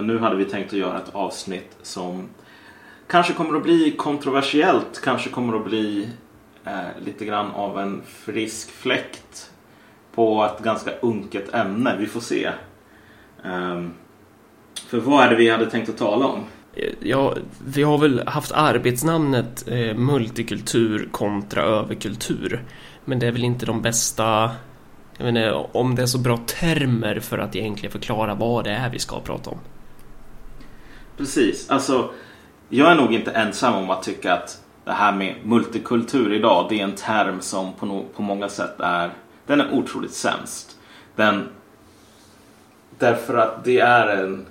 Men nu hade vi tänkt att göra ett avsnitt som kanske kommer att bli kontroversiellt. Kanske kommer att bli eh, lite grann av en frisk fläkt på ett ganska unket ämne. Vi får se. Um, för vad är det vi hade tänkt att tala om? Ja, vi har väl haft arbetsnamnet eh, multikultur kontra överkultur. Men det är väl inte de bästa jag menar om det är så bra termer för att egentligen förklara vad det är vi ska prata om. Precis, alltså jag är nog inte ensam om att tycka att det här med multikultur idag, det är en term som på, no på många sätt är, den är otroligt sämst. Den, därför att det är en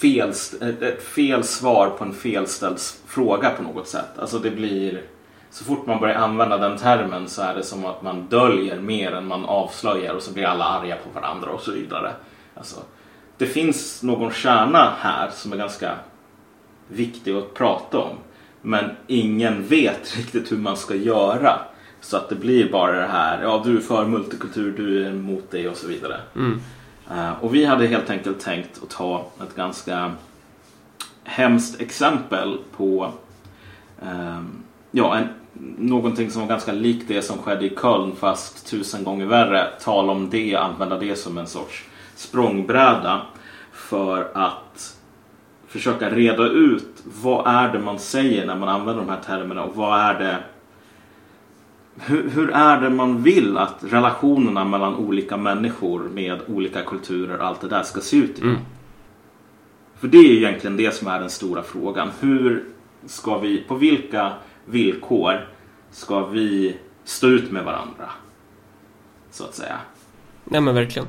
fel, ett fel svar på en felställd fråga på något sätt. Alltså det blir så fort man börjar använda den termen så är det som att man döljer mer än man avslöjar och så blir alla arga på varandra och så vidare. Alltså, det finns någon kärna här som är ganska viktig att prata om. Men ingen vet riktigt hur man ska göra. Så att det blir bara det här, ja du är för multikultur, du är emot det och så vidare. Mm. Uh, och vi hade helt enkelt tänkt att ta ett ganska hemskt exempel på um, ja, en, någonting som var ganska likt det som skedde i Köln fast tusen gånger värre. Tala om det, använda det som en sorts språngbräda för att försöka reda ut vad är det man säger när man använder de här termerna och vad är det hur, hur är det man vill att relationerna mellan olika människor med olika kulturer och allt det där ska se ut? Mm. För det är egentligen det som är den stora frågan. Hur ska vi, på vilka villkor ska vi stå ut med varandra? Så att säga. Nej men verkligen.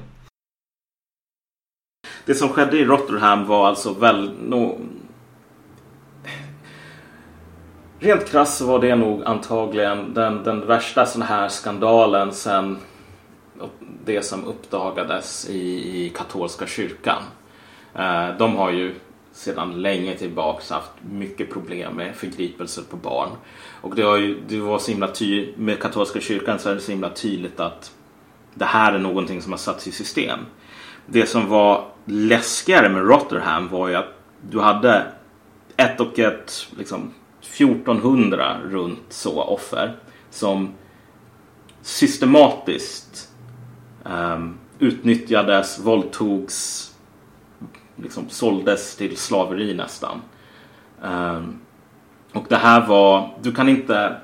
Det som skedde i Rotterdam var alltså väl... No... Rent krasst så var det nog antagligen den, den värsta sån här skandalen sen det som uppdagades i, i katolska kyrkan. Eh, de har ju sedan länge tillbaks haft mycket problem med förgripelser på barn. Och det, har ju, det var så himla tydligt, med katolska kyrkan så är det så himla tydligt att det här är någonting som har satts i system. Det som var läskigare med Rotterdam var ju att du hade ett och ett, liksom 1400 runt så offer som systematiskt um, utnyttjades, våldtogs, liksom såldes till slaveri nästan. Um, och det här var, du kan inte...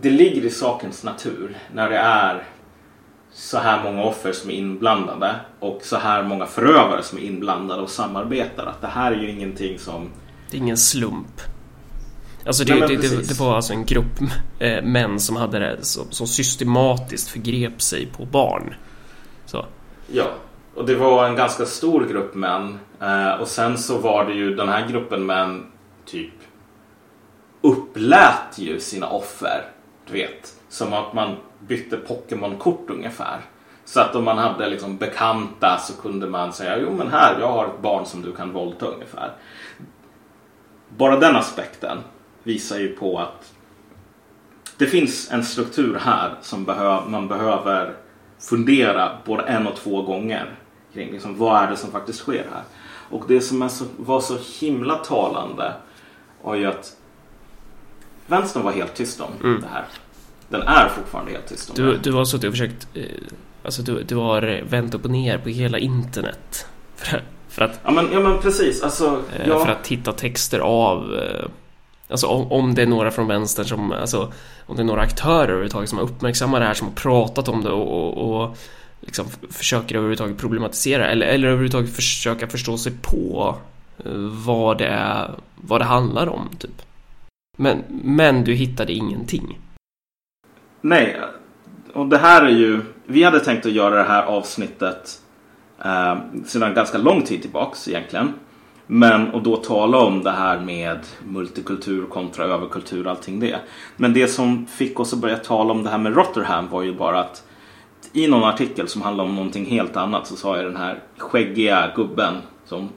Det ligger i sakens natur när det är så här många offer som är inblandade och så här många förövare som är inblandade och samarbetar. Att det här är ju ingenting som... Det är ingen slump. Alltså det, Nej, det, det, det, var alltså en grupp äh, män som hade det som, som systematiskt förgrep sig på barn. Så. Ja, och det var en ganska stor grupp män. Eh, och sen så var det ju den här gruppen män typ upplät ju sina offer. Du vet, som att man bytte Pokémon-kort ungefär. Så att om man hade liksom bekanta så kunde man säga jo men här, jag har ett barn som du kan våldta ungefär. Bara den aspekten visar ju på att det finns en struktur här som behö man behöver fundera både en och två gånger kring. Liksom, vad är det som faktiskt sker här? Och det som så, var så himla talande var ju att vänstern var helt tyst om mm. det här. Den är fortfarande helt tyst om du. Du har suttit och försökt, eh, alltså du, du har vänt upp och ner på hela internet. För, för att... Ja men, ja, men precis, alltså. Eh, ja. För att hitta texter av eh, Alltså om, om det är några från vänster som, alltså om det är några aktörer överhuvudtaget som har uppmärksammat det här, som har pratat om det och, och, och liksom försöker överhuvudtaget problematisera eller, eller överhuvudtaget försöka förstå sig på vad det är, vad det handlar om typ. Men, men du hittade ingenting. Nej, och det här är ju, vi hade tänkt att göra det här avsnittet eh, sedan ganska lång tid tillbaks egentligen. Men, och då tala om det här med multikultur kontra överkultur och allting det. Men det som fick oss att börja tala om det här med Rotterdam var ju bara att i någon artikel som handlade om någonting helt annat så sa jag den här skäggiga gubben som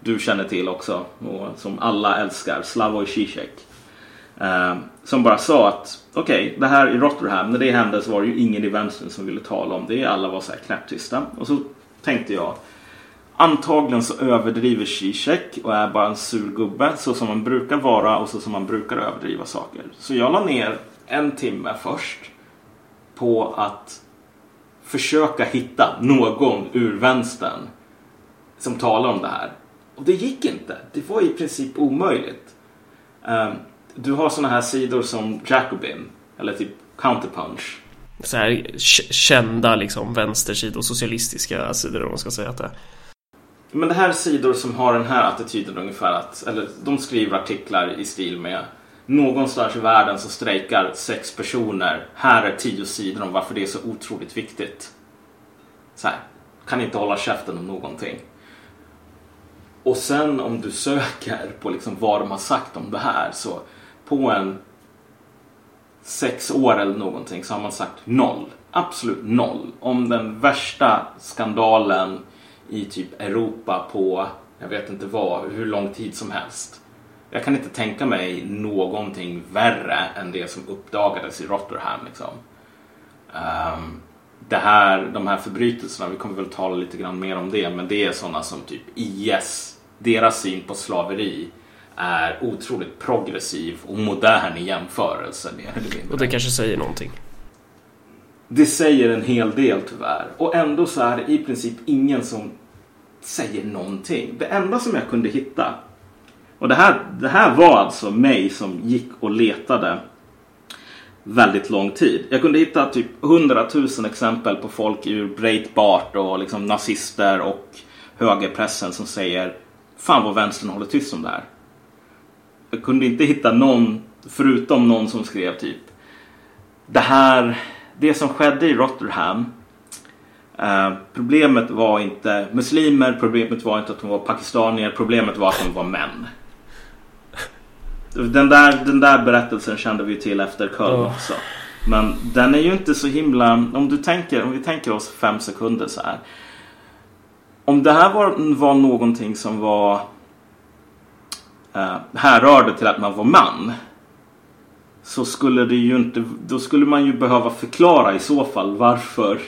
du känner till också och som alla älskar, Slavoj Zizek. Eh, som bara sa att okej, okay, det här i Rotterdam, när det hände så var det ju ingen i vänstern som ville tala om det. Alla var så här knäpptysta. Och så tänkte jag, Antagligen så överdriver Zizek och är bara en sur gubbe så som man brukar vara och så som man brukar överdriva saker. Så jag la ner en timme först på att försöka hitta någon ur vänstern som talar om det här. Och det gick inte. Det var i princip omöjligt. Um, du har såna här sidor som Jacobin eller typ Counterpunch. Så här kända liksom vänstersidor, socialistiska sidor om man ska säga att det är. Men det här är sidor som har den här attityden ungefär att, eller de skriver artiklar i stil med Någonstans i världen så strejkar sex personer. Här är tio sidor om varför det är så otroligt viktigt. Så här, kan inte hålla käften om någonting. Och sen om du söker på liksom vad de har sagt om det här så på en sex år eller någonting så har man sagt noll. Absolut noll. Om den värsta skandalen i typ Europa på, jag vet inte vad, hur lång tid som helst. Jag kan inte tänka mig någonting värre än det som uppdagades i Rotterdam. Liksom. Um, det här, de här förbrytelserna, vi kommer väl tala lite grann mer om det, men det är sådana som typ IS, deras syn på slaveri är otroligt progressiv och modern i jämförelse. Och det kanske säger någonting. Det säger en hel del tyvärr. Och ändå så är det i princip ingen som säger någonting. Det enda som jag kunde hitta. Och det här, det här var alltså mig som gick och letade väldigt lång tid. Jag kunde hitta typ hundratusen exempel på folk ur Breitbart och liksom nazister och högerpressen som säger Fan vad vänstern håller tyst om det här. Jag kunde inte hitta någon, förutom någon som skrev typ Det här, det som skedde i Rotterdam eh, Problemet var inte muslimer, problemet var inte att de var pakistanier, problemet var att de var män. Den där, den där berättelsen kände vi till efter Köln oh. också. Men den är ju inte så himla, om du tänker, om vi tänker oss fem sekunder så här. Om det här var, var någonting som var eh, härrörde till att man var man. Så skulle det ju inte, då skulle man ju behöva förklara i så fall varför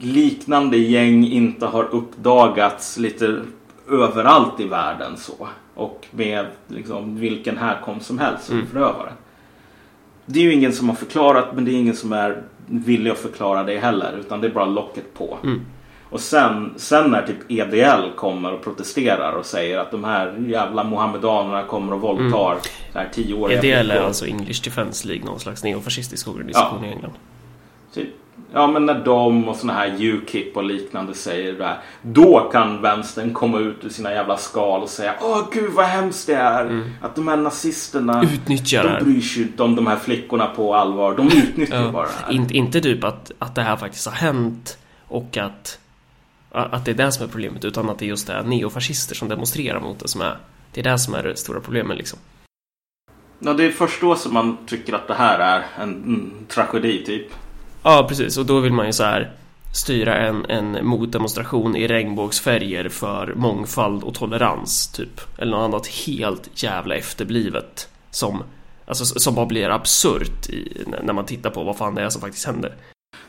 liknande gäng inte har uppdagats lite överallt i världen så. Och med liksom vilken härkomst som helst som mm. förövare. Det är ju ingen som har förklarat men det är ingen som är villig att förklara det heller. Utan det är bara locket på. Mm. Och sen, sen när typ EDL kommer och protesterar och säger att de här jävla mohammedanerna kommer och våldtar mm. så här tio år EDL är alltså English Defence League, någon slags neofascistisk organisation ja. i England. Typ Ja men när de och såna här UKIP och liknande säger det här. Då kan vänstern komma ut ur sina jävla skal och säga Åh gud vad hemskt det är. Mm. Att de här nazisterna Utnyttjar De bryr sig inte om de här flickorna på allvar. De utnyttjar ja. bara det här. Inte, inte typ att, att det här faktiskt har hänt och att att det är det som är problemet utan att det är just det neofascister som demonstrerar mot det som är det är det som är det stora problemet liksom. Ja, det är först då som man tycker att det här är en, en tragedi typ. Ja, precis. Och då vill man ju så här styra en, en motdemonstration i regnbågsfärger för mångfald och tolerans, typ. Eller något annat helt jävla efterblivet som, alltså, som bara blir absurt i, när man tittar på vad fan det är som faktiskt händer.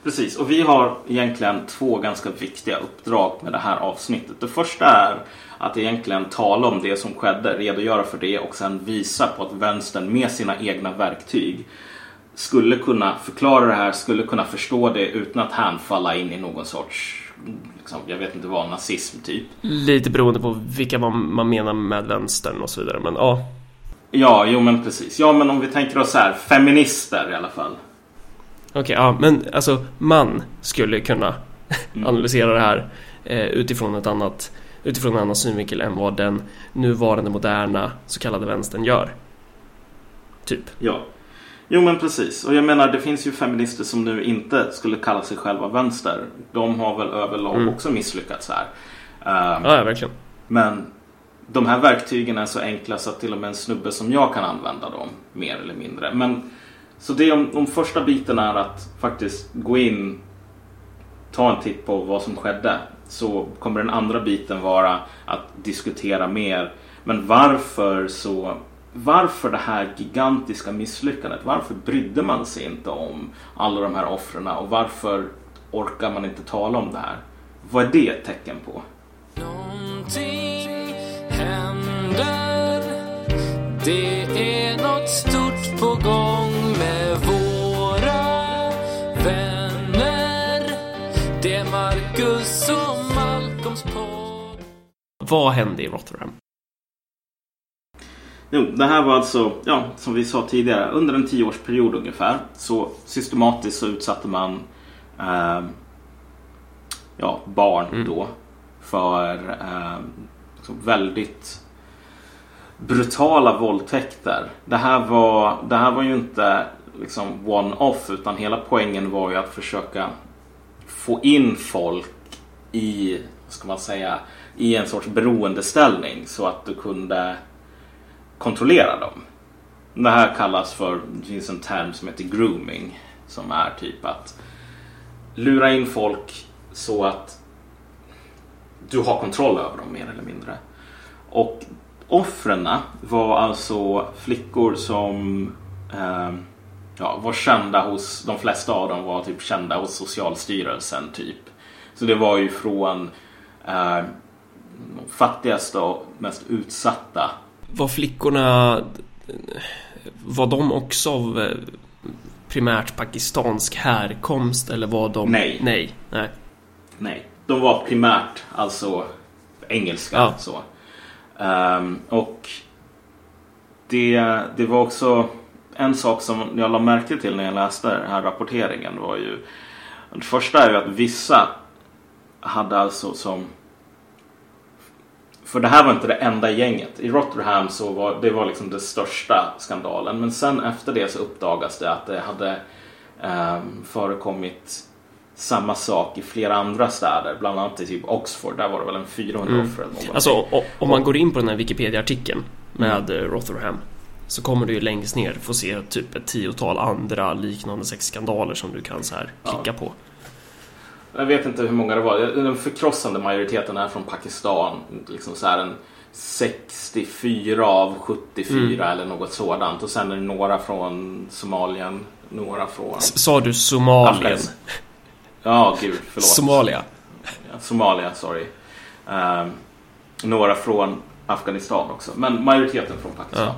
Precis, och vi har egentligen två ganska viktiga uppdrag med det här avsnittet. Det första är att egentligen tala om det som skedde, redogöra för det och sen visa på att vänstern med sina egna verktyg skulle kunna förklara det här, skulle kunna förstå det utan att hänfalla in i någon sorts liksom, jag vet inte vad, nazism typ. Lite beroende på vilka man, man menar med vänstern och så vidare, men ja. Ja, jo men precis. Ja, men om vi tänker oss så här, feminister i alla fall. Okej, okay, ja, men alltså man skulle kunna mm. analysera det här eh, utifrån ett annat utifrån en annan synvinkel än vad den nuvarande moderna så kallade vänstern gör. Typ. Ja. Jo men precis. Och jag menar det finns ju feminister som nu inte skulle kalla sig själva vänster. De har väl överlag mm. också misslyckats här. Um, ja, verkligen. Men de här verktygen är så enkla så att till och med en snubbe som jag kan använda dem mer eller mindre. Men så det om, om första biten är att faktiskt gå in, ta en titt på vad som skedde. Så kommer den andra biten vara att diskutera mer. Men varför så varför det här gigantiska misslyckandet? Varför brydde man sig inte om alla de här offren och varför orkar man inte tala om det här? Vad är det ett tecken på? Någonting händer Det är något stort på gång Marcus och Malcolms podd Vad hände i Rotherham? Jo, det här var alltså, ja, som vi sa tidigare, under en tioårsperiod ungefär så systematiskt så utsatte man eh, ja, barn då för eh, väldigt brutala våldtäkter. Det här var, det här var ju inte liksom one-off utan hela poängen var ju att försöka få in folk i, vad ska man säga, i en sorts beroendeställning så att du kunde kontrollera dem. Det här kallas för, det finns en term som heter grooming. Som är typ att lura in folk så att du har kontroll över dem mer eller mindre. Och offren var alltså flickor som eh, ja, var kända hos, de flesta av dem var typ kända hos Socialstyrelsen typ. Så det var ju från eh, fattigaste och mest utsatta Var flickorna... Var de också av eh, primärt pakistansk härkomst eller var de... Nej. Nej. Nej. Nej, de var primärt alltså engelska. Ja. Så. Ehm, och det, det var också en sak som jag la märke till när jag läste den här rapporteringen var ju det första är ju att vissa hade alltså som för det här var inte det enda gänget. I Rotherham så var det var liksom den största skandalen. Men sen efter det så uppdagas det att det hade ehm, förekommit samma sak i flera andra städer. Bland annat i typ Oxford. Där var det väl en 400 Mm. offer eller någonting. Alltså om man går in på den här Wikipedia-artikeln med eh, Rotherham så kommer du ju längst ner få se typ ett tiotal andra liknande sexskandaler som du kan så här klicka på. Jag vet inte hur många det var. Den förkrossande majoriteten är från Pakistan. Liksom så här en 64 av 74 Mm. eller något sådant. Och sen är det några från Somalien. Några från S- Sa du Somalien? Afghanistan. Ja, gud. Förlåt. Somalia? Ja, Somalia, sorry. Ehm, några från Afghanistan också. Men majoriteten från Pakistan.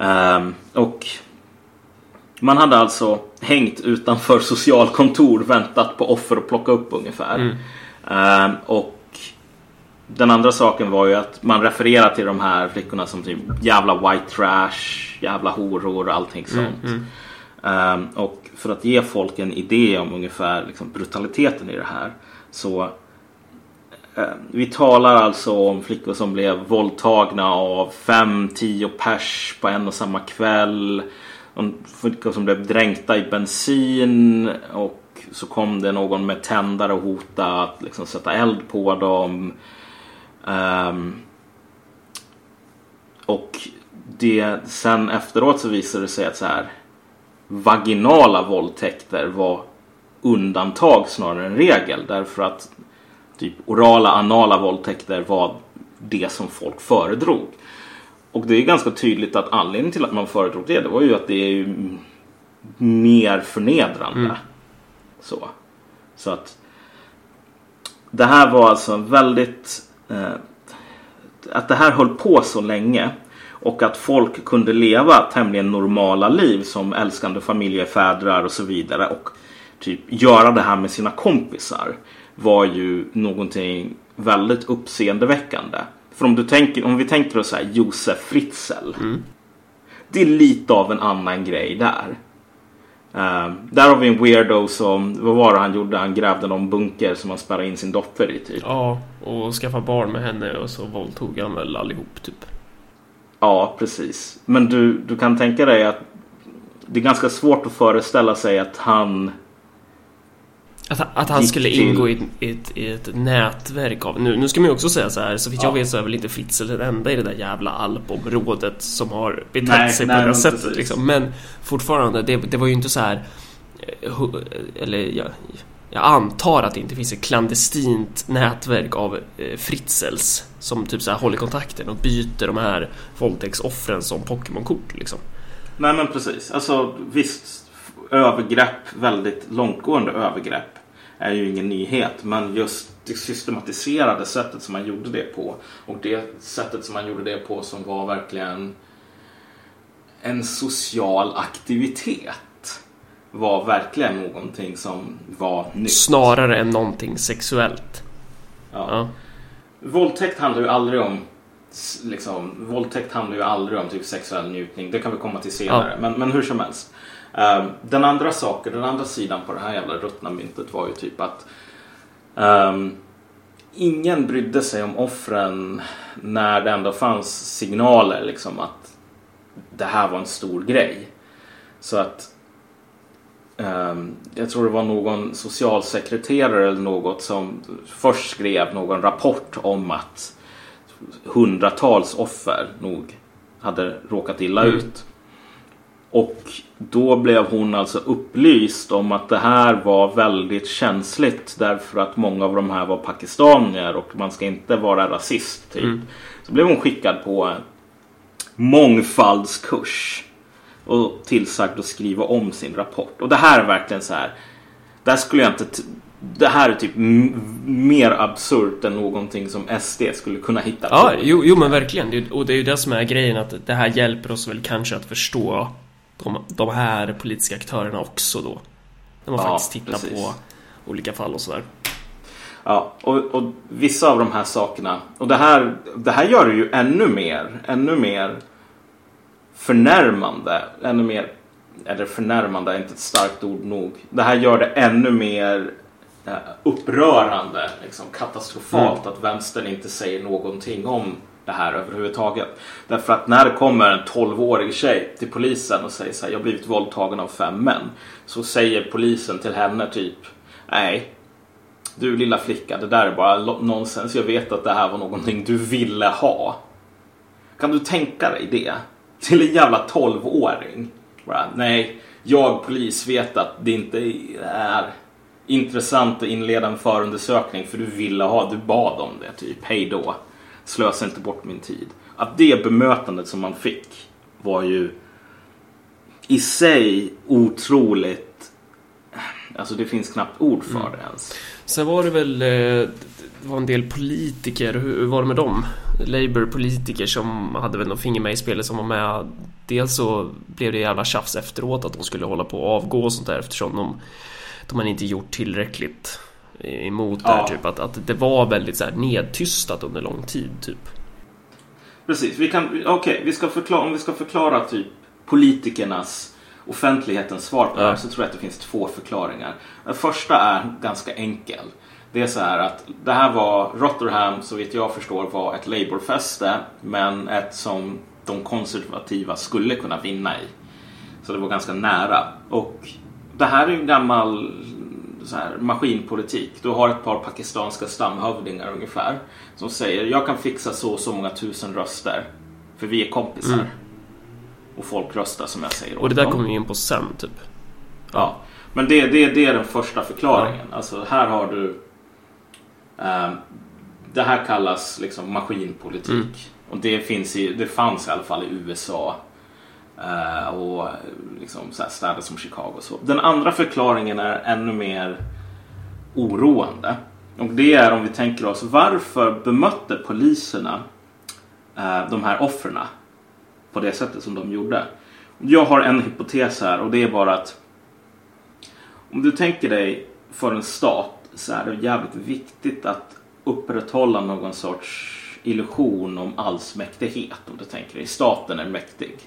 Ehm, och man hade alltså hängt utanför socialkontor, väntat på offer att plocka upp ungefär. Ehm, och den andra saken var ju att man refererar till de här flickorna som typ jävla white trash, jävla horor och allting sånt. Ehm, och för att ge folk en idé om ungefär liksom, brutaliteten i det här så Eh, vi talar alltså om flickor som blev våldtagna av fem, tio pers på en och samma kväll. Om flickor som blev dränkta i bensin och så kom det någon med tändare och hotade att liksom sätta eld på dem. Um, och det, sen efteråt så visade det sig att så här vaginala våldtäkter var undantag snarare än regel. Därför att typ orala, anala våldtäkter var det som folk föredrog. Och det är ganska tydligt att anledningen till att man föredrog det, det var ju att det är mer förnedrande. Så. Så att det här var alltså en väldigt eh, att det här höll på så länge och att folk kunde leva tämligen normala liv som älskande familjefädrar och så vidare och typ göra det här med sina kompisar var ju någonting väldigt uppseendeväckande. För om, du tänker, om vi tänker oss så här Josef Fritzl. Det är lite av en annan grej där. Eh, där har vi en weirdo som, vad var det han gjorde? Han grävde någon bunker som han spärrade in sin dotter i typ. Ja, och skaffa barn med henne och så våldtog han väl allihop typ. Ja, precis. Men du, du kan tänka dig att det är ganska svårt att föreställa sig att han... Att, att han skulle ingå i ett, i, ett, i ett nätverk av... Nu, nu ska man ju också säga så här, så vitt jag Ja. vet så är väl inte Fritzl den enda i det där jävla alpområdet som har betett Nej, sig nej, på det här sättet liksom. Men fortfarande, det, det var ju inte så här... eh, Eller jag, jag antar att det inte finns ett klandestint nätverk av eh, Fritzels som typ så här håller kontakten och byter de här våldtäktsoffren som Pokémon-kort liksom. Nej men precis. Alltså visst, övergrepp, väldigt långtgående övergrepp är ju ingen nyhet. Men just det systematiserade sättet som man gjorde det på och det sättet som man gjorde det på som var verkligen en social aktivitet var verkligen någonting som var nytt. Snarare än någonting sexuellt. Ja. Ja. Våldtäkt handlar ju aldrig om liksom, våldtäkt handlar ju aldrig om typ sexuell njutning. Det kan vi komma till senare. Men, men hur som helst. Ehm, den andra saken, den andra sidan på det här jävla ruttna myntet var ju typ att ehm, ingen brydde sig om offren när det ändå fanns signaler liksom att det här var en stor grej. Så att Ehm, jag tror det var någon socialsekreterare eller något som först skrev någon rapport om att hundratals offer nog hade råkat illa ut. Och då blev hon alltså upplyst om att det här var väldigt känsligt därför att många av de här var pakistanier och man ska inte vara rasist. Typ. Så blev hon skickad på en mångfaldskurs och tillsagd att skriva om sin rapport. Och det här är verkligen så här. Där skulle jag inte... Det här är typ mer absurt än någonting som SD skulle kunna hitta Ja, jo, jo men verkligen. Det- Och det är ju det som är grejen att det här hjälper oss väl kanske att förstå de, de här politiska aktörerna också då. När man Ja, faktiskt tittar precis. på olika fall och sådär. Ja, och, och vissa av de här sakerna. Och det här, det här gör det ju ännu mer, ännu mer förnärmande. Ännu mer, eller förnärmande är inte ett starkt ord nog. Det här gör det ännu mer eh, upprörande, liksom katastrofalt att vänstern inte säger någonting om det här överhuvudtaget. Därför att när det kommer en 12-årig tjej till polisen och säger så här, jag har blivit våldtagen av fem män. Så säger polisen till henne typ, nej, du lilla flicka, det där är bara nonsens. Jag vet att det här var någonting du ville ha. Kan du tänka dig det? Till en jävla 12-åring. Nej, jag polis vet att det inte är intressant att inleda en förundersökning för du ville ha, du bad om det typ. Hej då. Slösa inte bort min tid. Att det bemötandet som man fick var ju i sig otroligt Alltså det finns knappt ord för det ens. Sen var det väl eh, det var en del politiker, hur hur var det med dem? Labour-politiker som hade väl någon finger med i spelet som var med. Dels så blev det jävla tjafs efteråt att de skulle hålla på att avgå och sånt där eftersom de, de hade inte gjort tillräckligt emot Ja. typ. Att, att det var väldigt så här nedtystat under lång tid, typ. Precis, vi kan, okej, vi ska förklara, om vi ska förklara typ politikernas, offentlighetens svar på det här så tror jag att det finns två förklaringar. Den första är ganska enkel. Det är så här att det här var Rotherham, så vitt jag förstår, var ett Labourfäste men ett som de konservativa skulle kunna vinna i. Så det var ganska nära. Och det här är ju en gammal så här, maskinpolitik. Du har ett par pakistanska stamhövdingar ungefär som säger jag kan fixa så och så många tusen röster för vi är kompisar. Och folk röstar som jag säger Mm. Och det där kommer vi in på sen, typ. Ja, men det, det, det är den första förklaringen. Alltså här har du... ehm, det här kallas liksom maskinpolitik. Mm. Och det, finns i, det fanns i alla fall i USA. Eh, och liksom så här städer som Chicago och så. Den andra förklaringen är ännu mer oroande. Och det är om vi tänker oss varför bemötte poliserna eh, de här offren på det sättet som de gjorde. Jag har en hypotes här och det är bara att om du tänker dig för en stat så är det jävligt viktigt att upprätthålla någon sorts illusion om allsmäktighet. Om du tänker dig staten är mäktig.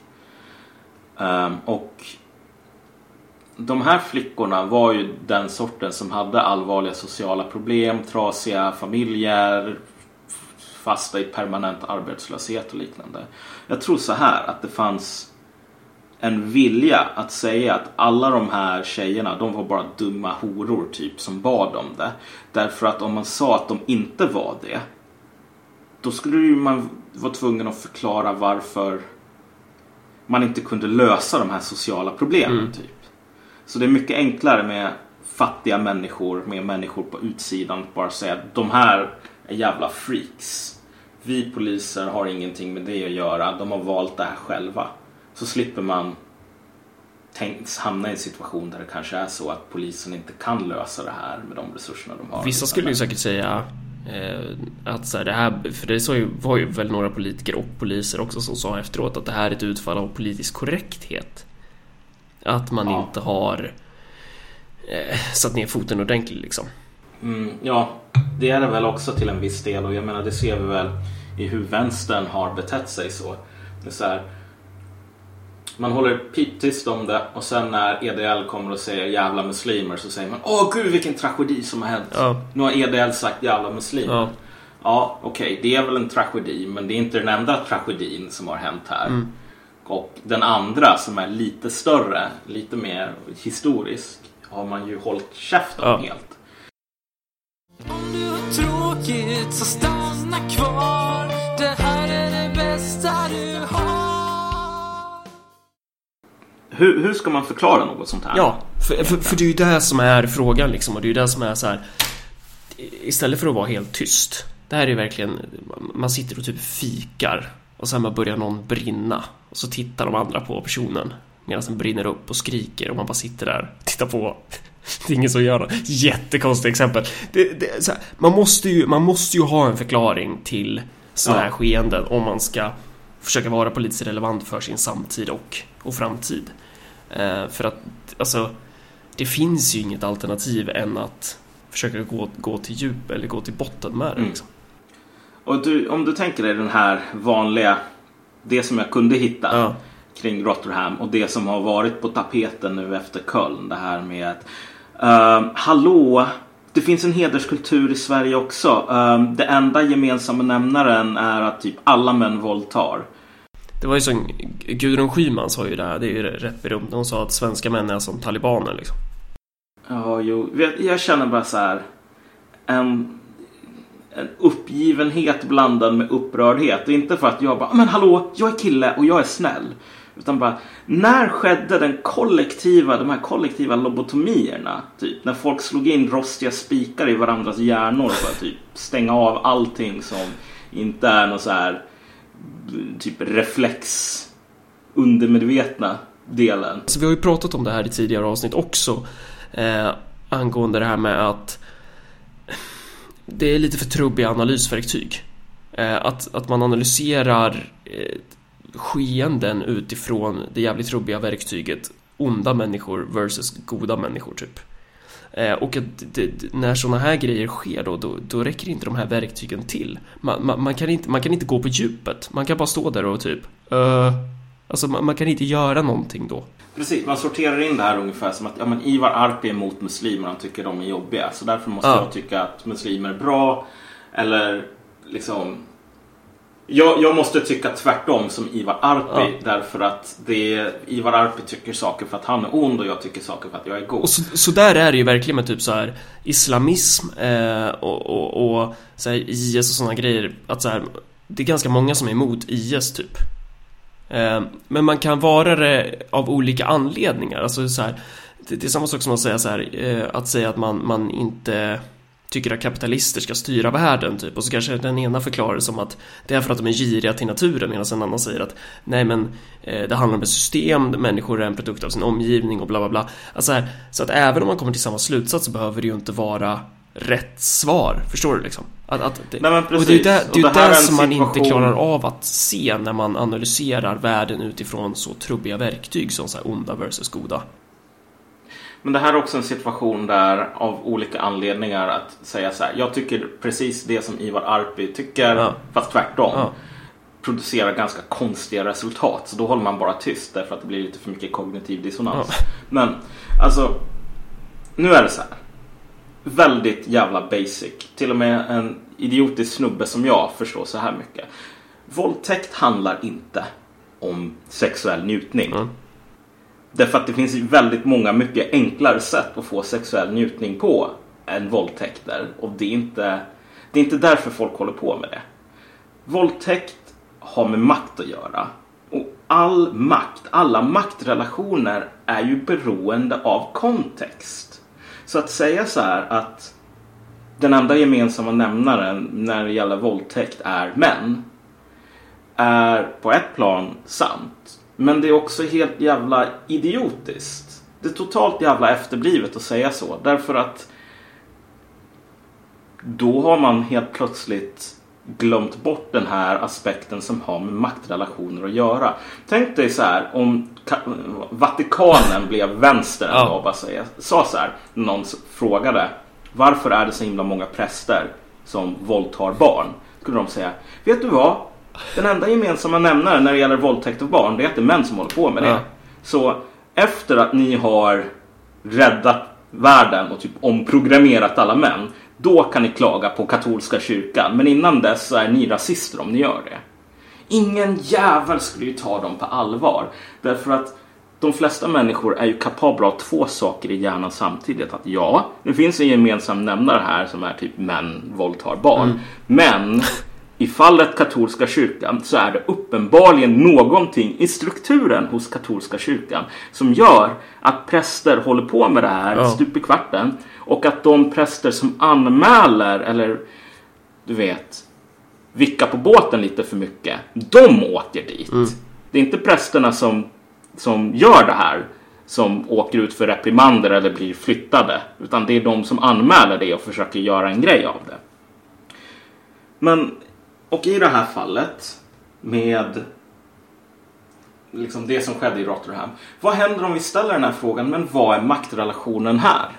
Um, och de här flickorna var ju den sorten som hade allvarliga sociala problem, trasiga familjer, fasta i permanent arbetslöshet och liknande. Jag tror så här att det fanns en vilja att säga att alla de här tjejerna, de var bara dumma horor typ som bad om det. Därför att om man sa att de inte var det, då skulle man vara tvungen att förklara varför man inte kunde lösa de här sociala problemen. typ. Så det är mycket enklare med fattiga människor, med människor på utsidan, att bara säga att de här är jävla freaks. Vi poliser har ingenting med det att göra, de har valt det här själva. Så slipper man hamna i en situation där det kanske är så att polisen inte kan lösa det här med de resurserna de har. Vissa skulle ju säkert säga att så här, det här, för det så ju, var ju väl några politiker och poliser också som sa efteråt att det här är ett utfall av politisk korrekthet. Att man Ja. inte har eh, satt ner foten ordentligt liksom. Mm, ja, det är det väl också till en viss del och jag menar det ser vi väl i hur vänstern har betett sig så. Det är så här, man håller piptyst om det och sen när EDL kommer och säger jävla muslimer så säger man Åh gud vilken tragedi som har hänt. Ja. Nu har EDL sagt jävla muslimer. Ja. Ja, okej, det är väl en tragedi, men det är inte den enda tragedin som har hänt här. Mm. Och den andra som är lite större, lite mer historisk, har man ju hållit käft om Ja. helt. Om du har tråkigt så stanna kvar. Hur, hur ska man förklara något sånt här? Ja, för, för, för det är ju det som är frågan liksom och det är ju det som är så här. Istället för att vara helt tyst. Det här är ju verkligen, man sitter och typ fikar och sen börjar någon brinna och så tittar de andra på personen medan den brinner upp och skriker och man bara sitter där och tittar på. Det är ingen som gör något. Jättekonstigt exempel. Det, det, här, man, måste ju, man måste ju ha en förklaring till sådana här Ja. skeenden om man ska försöka vara politiskt relevant för sin samtid och, och framtid. Eh, för att, alltså, det finns ju inget alternativ än att försöka gå, gå till djup eller gå till botten med det. Mm. Liksom. Och du, om du tänker dig den här vanliga, det som jag kunde hitta Ja. kring Rotterdam och det som har varit på tapeten nu efter Köln. Det här med att, ehm, hallå, det finns en hederskultur i Sverige också. Ehm, det enda gemensamma nämnaren är att typ alla män våldtar. Det var ju som Gudrun Schyman sa ju det här, det är ju rätt berömt. Hon sa att svenska män är som talibaner liksom. Ja, jo, jag känner bara så här. En, en uppgivenhet blandad med upprördhet. Det är inte för att jag bara, men hallå, jag är kille och jag är snäll. Utan bara, när skedde den kollektiva, de här kollektiva lobotomierna? Typ, när folk slog in rostiga spikar i varandras hjärnor för att typ stänga av allting som inte är något så här typ reflex undermedvetna delen. Så vi har ju pratat om det här i tidigare avsnitt också. Eh, angående det här med att det är lite för trubbiga analysverktyg. Eh, att, att man analyserar eh, skeenden utifrån det jävligt trubbiga verktyget onda människor versus goda människor typ. Eh, och att det, när sådana här grejer sker då, då, då räcker inte de här verktygen till. Man, man, man, kan inte, man kan inte gå på djupet. Man kan bara stå där och typ uh, Alltså man, man kan inte göra någonting då. Precis, man sorterar in det här ungefär som att ja, men Ivar Arpi är emot muslimer, han tycker de är jobbiga. Så därför måste Ja. jag tycka att muslimer är bra. Eller liksom... Jag, jag måste tycka tvärtom som Ivar Arpi Ja. därför att det, Ivar Arpi tycker saker för att han är ond och jag tycker saker för att jag är god. Och så, så där är det ju verkligen med typ så här islamism eh, och, och, och så här, IS och sådana grejer. Att så här, det är ganska många som är emot IS typ. Eh, men man kan vara det av olika anledningar. Alltså så här, det, det är samma sak som att säga så här, eh, att säga att man, man inte tycker att kapitalister ska styra världen typ och så kanske den ena förklarar det som att det är för att de är giriga till naturen medan en annan säger att nej men eh, det handlar om ett system, människor är en produkt av sin omgivning och bla bla bla. Alltså här, så att även om man kommer till samma slutsats så behöver det ju inte vara rätt svar. Förstår du liksom? Att, att det, Nej, och det är ju där, det, det där en som man inte klarar av att se när man analyserar världen utifrån så trubbiga verktyg som så här onda versus goda. Men det här är också en situation där av olika anledningar att säga så här. Jag tycker precis det som Ivar Arpi tycker, Ja. fast tvärtom. Ja. producerar ganska konstiga resultat. Så då håller man bara tyst därför att det blir lite för mycket kognitiv dissonans. Ja. Men alltså, nu är det så här. Väldigt jävla basic. Till och med en idiotisk snubbe som jag förstår så här mycket. Våldtäkt handlar inte om sexuell njutning. Mm. Därför att det finns ju väldigt många mycket enklare sätt att få sexuell njutning på än våldtäkter. Och det är inte, det är inte därför folk håller på med det. Våldtäkt har med makt att göra. Och all makt, alla maktrelationer är ju beroende av kontext. Så att säga så här att den enda gemensamma nämnaren när det gäller våldtäkt är män är på ett plan sant. Men det är också helt jävla idiotiskt. Det är totalt jävla efterblivet att säga så. Därför att då har man helt plötsligt glömt bort den här aspekten som har med maktrelationer att göra. Tänk dig så här om Ka- Vatikanen blev vänster Ja. ja. bara säga, sa så här, någon frågade varför är det så himla många präster som våldtar barn? Skulle de säga, vet du vad? Den enda gemensamma nämnaren när det gäller våldtäkt av barn det är att det är män som håller på med det. Ja. Så efter att ni har räddat världen och typ omprogrammerat alla män. Då kan ni klaga på katolska kyrkan. Men innan dess så är ni rasister om ni gör det. Ingen jävel skulle ju ta dem på allvar. Därför att de flesta människor är ju kapabla av två saker i hjärnan samtidigt. Att ja, det finns en gemensam nämnare här som är typ män våldtar barn. Men i fallet katolska kyrkan så är det uppenbarligen någonting i strukturen hos katolska kyrkan som gör att präster håller på med det här Ja. stup i kvarten. Och att de präster som anmäler eller du vet vicka på båten lite för mycket. De åker dit. Det är inte prästerna som, som gör det här som åker ut för reprimander eller blir flyttade. Utan det är de som anmäler det och försöker göra en grej av det. Men, och i det här fallet med liksom det som skedde i Rotherham. Vad händer om vi ställer den här frågan, men vad är maktrelationen här?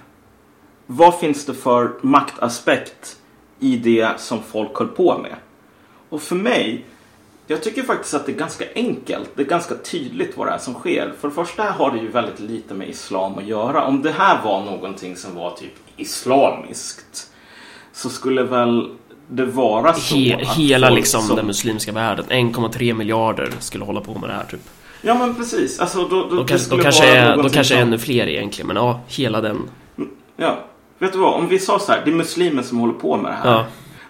Vad finns det för maktaspekt i det som folk höll på med? Och för mig, jag tycker faktiskt att det är ganska enkelt. Det är ganska tydligt vad det är som sker. För det första har det ju väldigt lite med islam att göra. Om det här var någonting som var typ islamiskt så skulle väl det vara så He, att hela liksom som- den muslimska världen, 1,3 miljarder skulle hålla på med det här typ. Ja men precis. Alltså, då, då, det kanske, skulle kanske, är, någonting kanske som- ännu fler egentligen, men ja, hela den. Ja. Vet du vad? Om vi sa så här, det är muslimer som håller på med det här. Ja.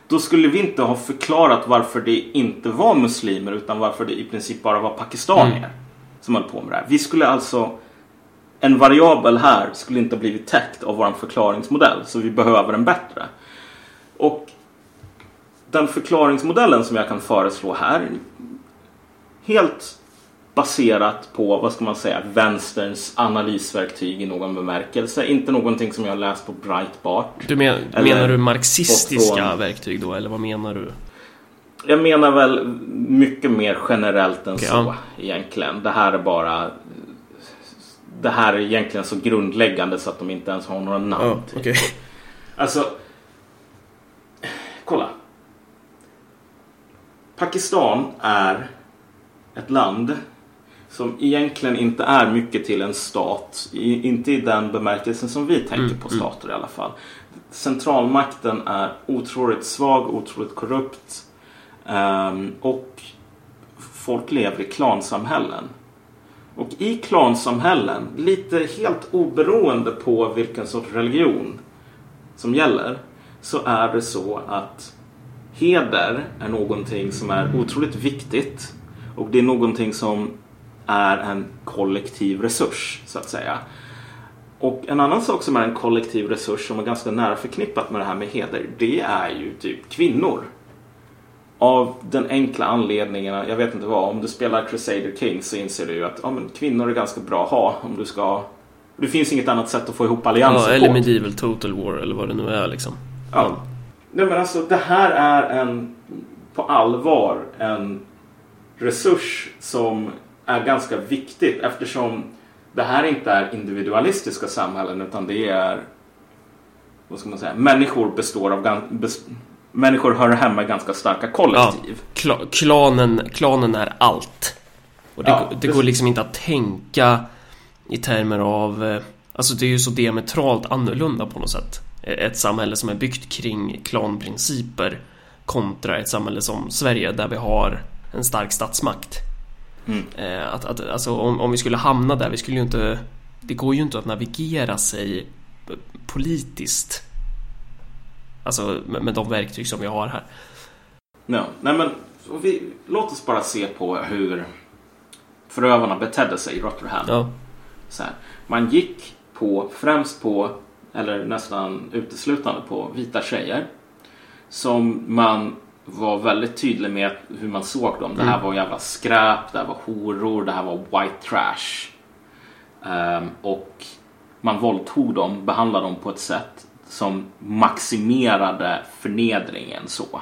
Då skulle vi inte ha förklarat varför det inte var muslimer utan varför det i princip bara var pakistanier Mm. som höll på med det här. Vi skulle alltså... En variabel här skulle inte ha blivit täckt av vår förklaringsmodell så vi behöver en bättre. Och den förklaringsmodellen som jag kan föreslå här helt baserat på, vad ska man säga, vänsterns analysverktyg i någon bemärkelse. Inte någonting som jag läst på Breitbart. Du men, menar du marxistiska från- verktyg då, eller vad menar du? Jag menar väl mycket mer generellt än Okej, så ja. egentligen. Det här är bara... Det här är egentligen så grundläggande så att de inte ens har några namn. Typ. okej. Alltså, kolla. Pakistan är ett land som egentligen inte är mycket till en stat. I, inte i den bemärkelsen som vi tänker Mm, på mm. stater i alla fall. Centralmakten är otroligt svag, otroligt korrupt. ehm, och folk lever i klansamhällen. Och i klansamhällen, lite helt oberoende på vilken sorts religion som gäller så är det så att heder är någonting som är otroligt viktigt och det är någonting som är en kollektiv resurs så att säga. Och en annan sak som är en kollektiv resurs som är ganska nära förknippat med det här med heder det är ju typ kvinnor. Av den enkla anledningen, jag vet inte vad, om du spelar Crusader Kings så inser du ju att ja, men kvinnor är ganska bra att ha om du ska det finns inget annat sätt att få ihop allianser Ja, eller på. Medieval Total War eller vad det nu är liksom. Ja. Nej, men alltså, det här är en, på allvar en resurs som är ganska viktigt eftersom det här inte är individualistiska samhällen utan det är vad ska man säga, människor består av människor hör hemma i ganska starka kollektiv. Kla, klanen, klanen är allt. Och det, Ja, det går liksom inte att tänka i termer av... eh, Alltså det är ju så diametralt annorlunda på något sätt. Ett samhälle som är byggt kring klanprinciper kontra ett samhälle som Sverige där vi har en stark statsmakt. Mm. Eh, Att, att, alltså om, om vi skulle hamna där, vi skulle ju inte... Det går ju inte att navigera sig politiskt. Alltså med, med de verktyg som vi har här. Ja, nej men vi, låt oss bara se på hur förövarna betedde sig i Rotherham. Ja. Så här. Man gick på, främst på, eller nästan uteslutande på vita tjejer. Som man var väldigt tydlig med hur man såg dem. Det här var jävla skräp, det här var horor, det här var white trash. Ehm, och man våldtog dem, behandlade dem på ett sätt som maximerade förnedringen så.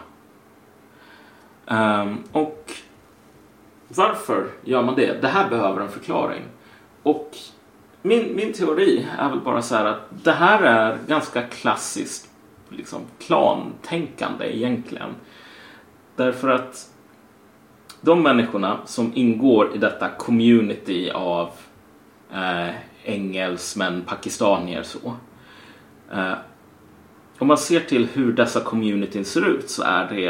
Ehm, och varför gör man det? Det här behöver en förklaring. Och min, min teori är väl bara så här att det här är ganska klassiskt liksom, klantänkande egentligen. Därför att de människorna som ingår i detta community av eh, engelsmän, pakistanier så. Eh, om man ser till hur dessa communityn ser ut så är det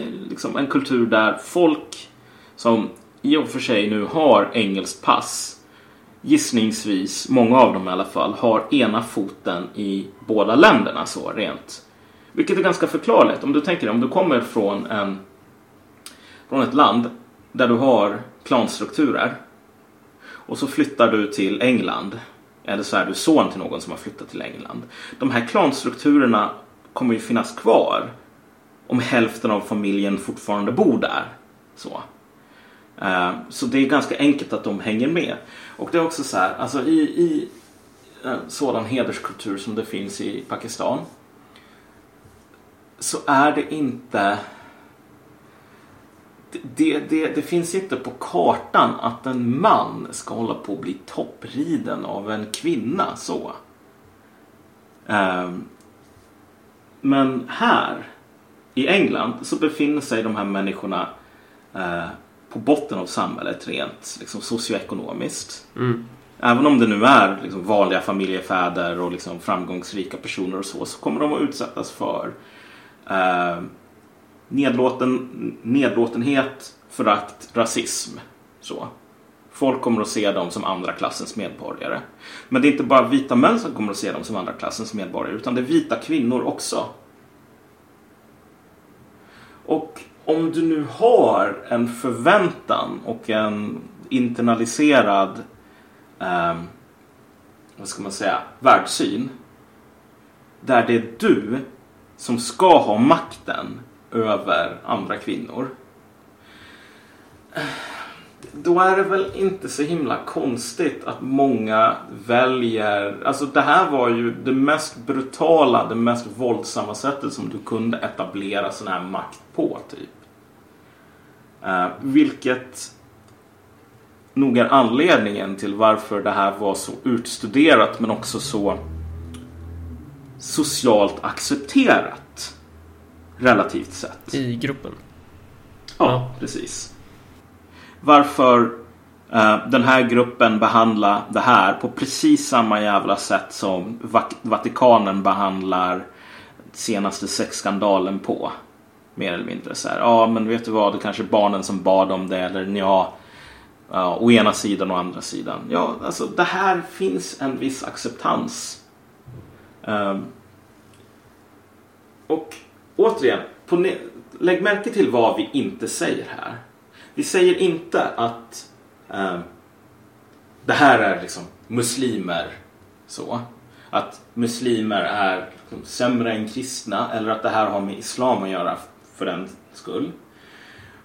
eh, liksom en kultur där folk som i och för sig nu har engelskt pass gissningsvis, många av dem i alla fall, har ena foten i båda länderna så rent. Vilket är ganska förklarligt. Om du tänker dig, om du kommer från, en, från ett land där du har klanstrukturer och så flyttar du till England eller så är du son till någon som har flyttat till England. De här klanstrukturerna kommer ju finnas kvar om hälften av familjen fortfarande bor där. Så. Eh, så det är ganska enkelt att de hänger med. Och det är också så här, alltså i, i en sådan hederskultur som det finns i Pakistan så är det inte det, det, det finns inte på kartan att en man ska hålla på att bli toppriden av en kvinna så. Um, men här i England så befinner sig de här människorna uh, på botten av samhället rent liksom, socioekonomiskt. Mm. Även om det nu är liksom, vanliga familjefäder och liksom, framgångsrika personer och så, så kommer de att utsättas för uh, nedlåten, nedlåtenhet, förakt, rasism. Så. Folk kommer att se dem som andra klassens medborgare. Men det är inte bara vita män som kommer att se dem som andra klassens medborgare utan det är vita kvinnor också. Och om du nu har en förväntan och en internaliserad eh, vad ska man säga, världssyn där det är du som ska ha makten över andra kvinnor. Då är det väl inte så himla konstigt att många väljer... Alltså det här var ju det mest brutala, det mest våldsamma sättet som du kunde etablera sån här makt på. typ. Uh, vilket nog är anledningen till varför det här var så utstuderat men också så socialt accepterat. Relativt sett. I gruppen. Ja, precis. Varför eh, den här gruppen behandlar det här på precis samma jävla sätt som Vatikanen behandlar senaste sexskandalen på. Mer eller mindre så här. Ja, men vet du vad? Det kanske är barnen som bad om det. Eller ja, ja, å ena sidan och andra sidan. Ja, alltså det här finns en viss acceptans. Um, och återigen, på lägg märke till vad vi inte säger här. Vi säger inte att um, det här är liksom muslimer. Så. Att muslimer är liksom sämre än kristna eller att det här har med islam att göra för den skull.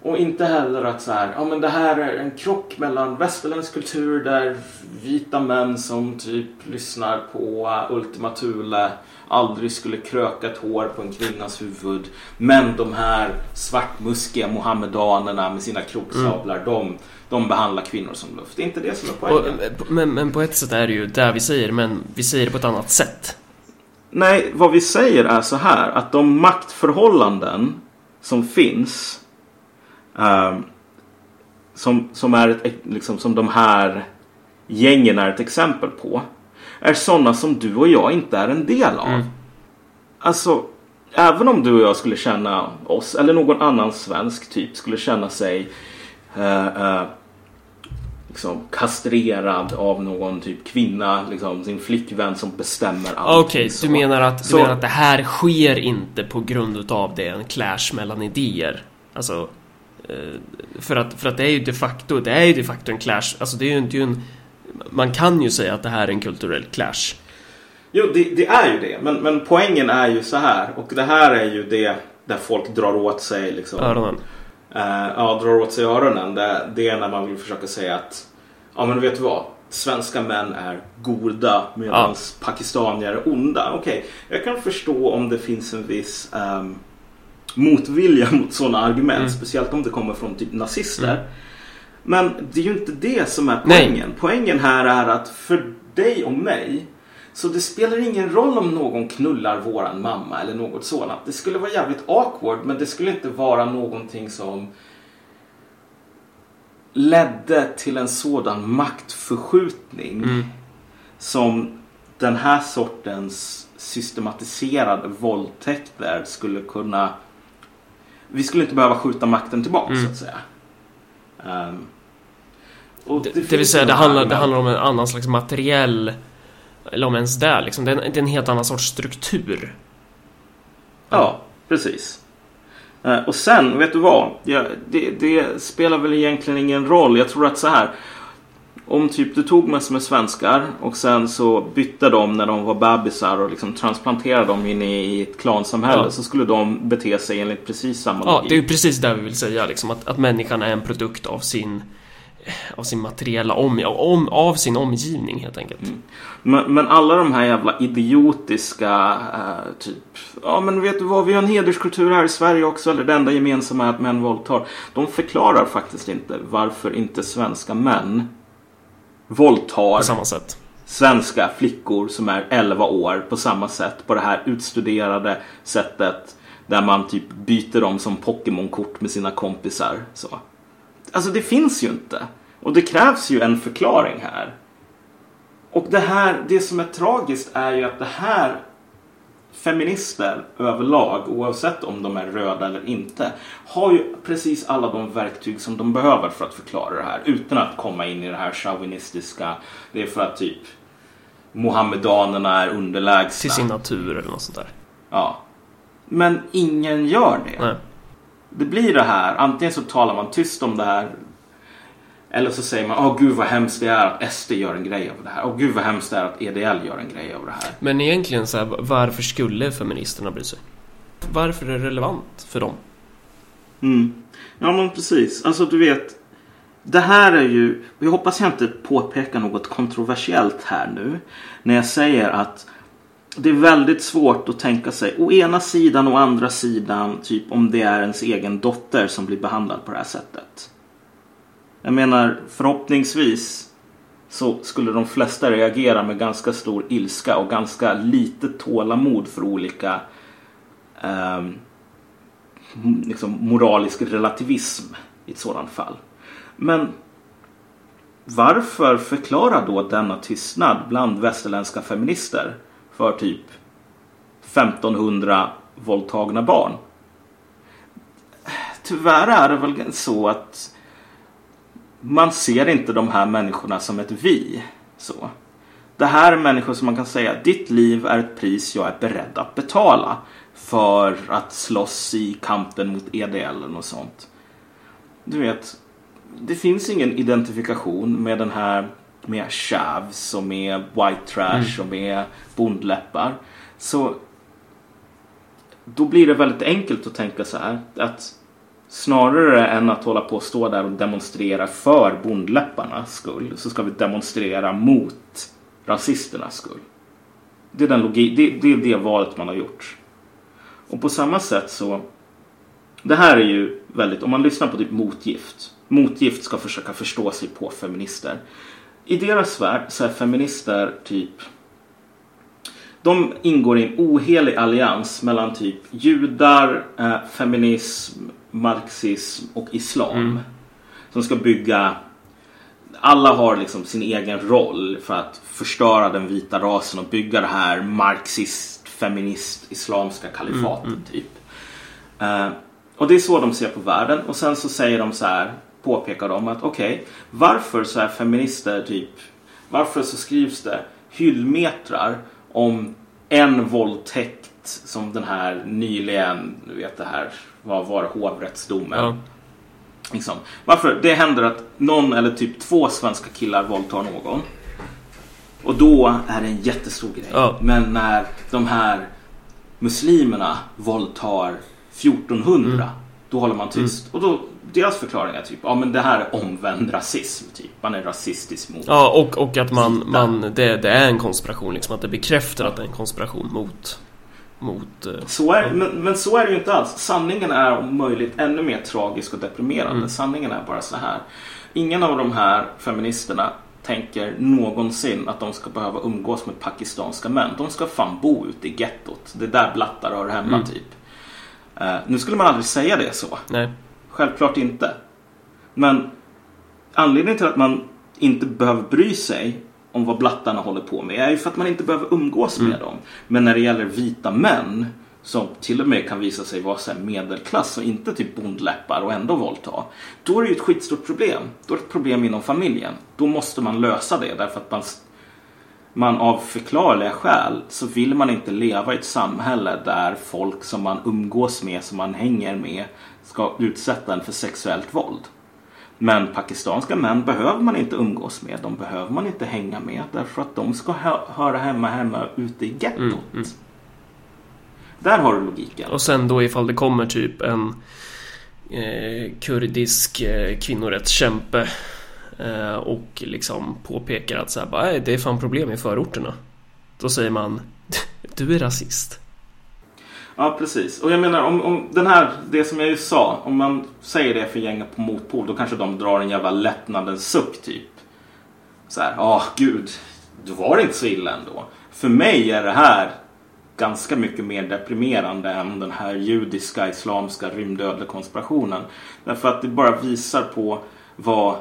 Och inte heller att så här, ja men det här är en krock mellan västerländsk kultur där vita män som typ lyssnar på uh, Ultima Thule aldrig skulle kröka ett hår på en kvinnas huvud. Men de här svartmuskiga mohammedanerna med sina kroksablar, de, de behandlar kvinnor som luft. Det är inte det som är Och, poängen. men, men på ett sätt är det ju det vi säger, men vi säger det på ett annat sätt. Nej, vad vi säger är så här att de maktförhållanden som finns ehm, som, som, är ett, liksom, som de här gängen är ett exempel på är sådana som du och jag inte är en del av. Mm. Alltså, även om du och jag skulle känna oss eller någon annan svensk typ skulle känna sig eh, eh, liksom kastrerad av någon typ kvinna, liksom sin flickvän som bestämmer allt. Okej, du menar att, du Så- menar att det här sker inte på grund utav det, en clash mellan idéer? Alltså, eh, för att, för att det är ju de facto, det är ju de facto en clash, alltså det är ju inte en... Man kan ju säga att det här är en kulturell clash. Jo, det, det är ju det. Men, men poängen är ju så här. Och det här är ju det där folk drar åt sig liksom, Öronen. Eh, ja, drar åt sig öronen. Det, det är när man vill försöka säga att ja men vet du vad? Svenska män är goda medan pakistanier är onda. Okej, jag kan förstå om det finns en viss ehm, motvilja mot sådana argument. Mm. Speciellt om det kommer från typ nazister. Mm. Men det är ju inte det som är Nej. poängen. Poängen här är att för dig och mig så det spelar ingen roll om någon knullar våran mamma eller något sådant. Det skulle vara jävligt awkward men det skulle inte vara någonting som ledde till en sådan maktförskjutning Mm. som den här sortens systematiserade våldtäkter skulle kunna... Vi skulle inte behöva skjuta makten tillbaka Mm. så att säga. Ehm, och Det, det vill säga, det de handlar, det handlar om en annan slags materiell... Eller om ens det liksom. Det är en, det är en helt annan sorts struktur. Ja, precis. Eh, Och sen, vet du vad? Ja, det, det spelar väl egentligen ingen roll. Jag tror att så här. Om typ du tog massor med svenskar och sen så bytte de när de var bebisar och liksom transplanterade dem in i ett klansamhälle Ja. så skulle de bete sig enligt precis samma Ja, logik. det är ju precis det vi vill säga liksom. Att, att människan är en produkt av sin... Av sin materiella om, om, av sin omgivning helt enkelt. Men, men alla de här jävla idiotiska eh, typ Ja men vet du vad, vi har en hederskultur här i Sverige också. Eller det enda gemensamma är att män våldtar. De förklarar faktiskt inte varför inte svenska män våldtar På samma sätt. svenska flickor som är 11 år på samma sätt. På det här utstuderade sättet. Där man typ byter dem som Pokémon-kort med sina kompisar. Så. Alltså det finns ju inte. Och det krävs ju en förklaring här. Och det här, det som är tragiskt är ju att det här feminister överlag, oavsett om de är röda eller inte, har ju precis alla de verktyg som de behöver för att förklara det här utan att komma in i det här chauvinistiska. Det är för att typ Mohammedanerna är underlägsna. Till sin natur eller något sånt där. Ja. Men ingen gör det. Nej. Det blir det här, antingen så talar man tyst om det här eller så säger man, åh gud vad hemskt det är att SD gör en grej av det här. Åh gud vad hemskt det är att EDL gör en grej av det här. Men egentligen så här, varför skulle feministerna bry sig? Varför är det relevant för dem? Mm. Ja men precis. Alltså du vet. Det här är ju. Jag hoppas jag inte påpekar något kontroversiellt här nu. När jag säger att det är väldigt svårt att tänka sig å ena sidan och andra sidan typ om det är ens egen dotter som blir behandlad på det här sättet. Jag menar förhoppningsvis så skulle de flesta reagera med ganska stor ilska och ganska lite tålamod för olika eh, liksom moralisk relativism i ett sådant fall. Men varför förklara då denna tystnad bland västerländska feminister för typ 1500 våldtagna barn? Tyvärr är det väl så att man ser inte de här människorna som ett vi. Så. Det här är människor som man kan säga, ditt liv är ett pris jag är beredd att betala för att slåss i kampen mot EDL och sånt. Du vet, det finns ingen identifikation med den här med chavs och med white trash och med bondläppar. Så då blir det väldigt enkelt att tänka så här att snarare än att hålla på och stå där och demonstrera för bondläpparnas skull så ska vi demonstrera mot rasisternas skull. Det är, den logi- det, det är det valet man har gjort. Och på samma sätt så det här är ju väldigt, om man lyssnar på typ motgift. Motgift ska försöka förstå sig på feminister. I deras värld så är feminister typ de ingår i en ohelig allians mellan typ judar, eh, feminism, marxism och islam. Mm. Som ska bygga alla har liksom sin egen roll för att förstöra den vita rasen och bygga det här marxist, feminist, islamska kalifatet typ. Eh, och det är så de ser på världen och sen så säger de så här, påpekar de att okej, varför så är feminister typ, varför så skrivs det hyllmetrar om en våldtäkt som den här nyligen, du vet det här, vad var det, hovrättsdomen. Ja. Liksom. Varför? Det händer att någon eller typ två svenska killar våldtar någon. Och då är det en jättestor grej. Ja. Men när de här muslimerna våldtar 1400, då håller man tyst. Och då, deras förklaring är typ, ja men det här är omvänd rasism, typ. Man är rasistisk mot... Ja, och, och att man, man det, det är en konspiration liksom, att det bekräftar att det är en konspiration mot... Mot... eh, Så är, men, men så är det ju inte alls. Sanningen är om möjligt ännu mer tragisk och deprimerande. Mm. Sanningen är bara så här. Ingen av de här feministerna tänker någonsin att de ska behöva umgås med pakistanska män. De ska fan bo ute i gettot. Det är där blattar hör hemma Mm. typ. Eh, nu skulle man aldrig säga det så. Nej. Självklart inte. Men anledningen till att man inte behöver bry sig om vad blattarna håller på med är ju för att man inte behöver umgås med dem. Men när det gäller vita män som till och med kan visa sig vara så medelklass och inte typ bondläppar och ändå våldta. Då är det ju ett skitstort problem. Då är det ett problem inom familjen. Då måste man lösa det därför att man, man av förklarliga skäl så vill man inte leva i ett samhälle där folk som man umgås med, som man hänger med ska utsätta en för sexuellt våld. Men pakistanska män behöver man inte umgås med. De behöver man inte hänga med därför att de ska hö- höra hemma hemma ute i gettot. Mm, mm. Där har du logiken. Och sen då ifall det kommer typ en eh, kurdisk eh, kvinnorättskämpe eh, och liksom påpekar att så här, bara, "Nej, det är fan problem i förorterna. Då säger man du är rasist. Ja, precis. Och jag menar om, om den här, det som jag ju sa, om man säger det för gänget på motpol då kanske de drar en jävla lättnadens suck typ. Så här, ja gud, då var det inte så illa ändå. För mig är det här ganska mycket mer deprimerande än den här judiska, islamska rymdödle konspirationen. Därför att det bara visar på vad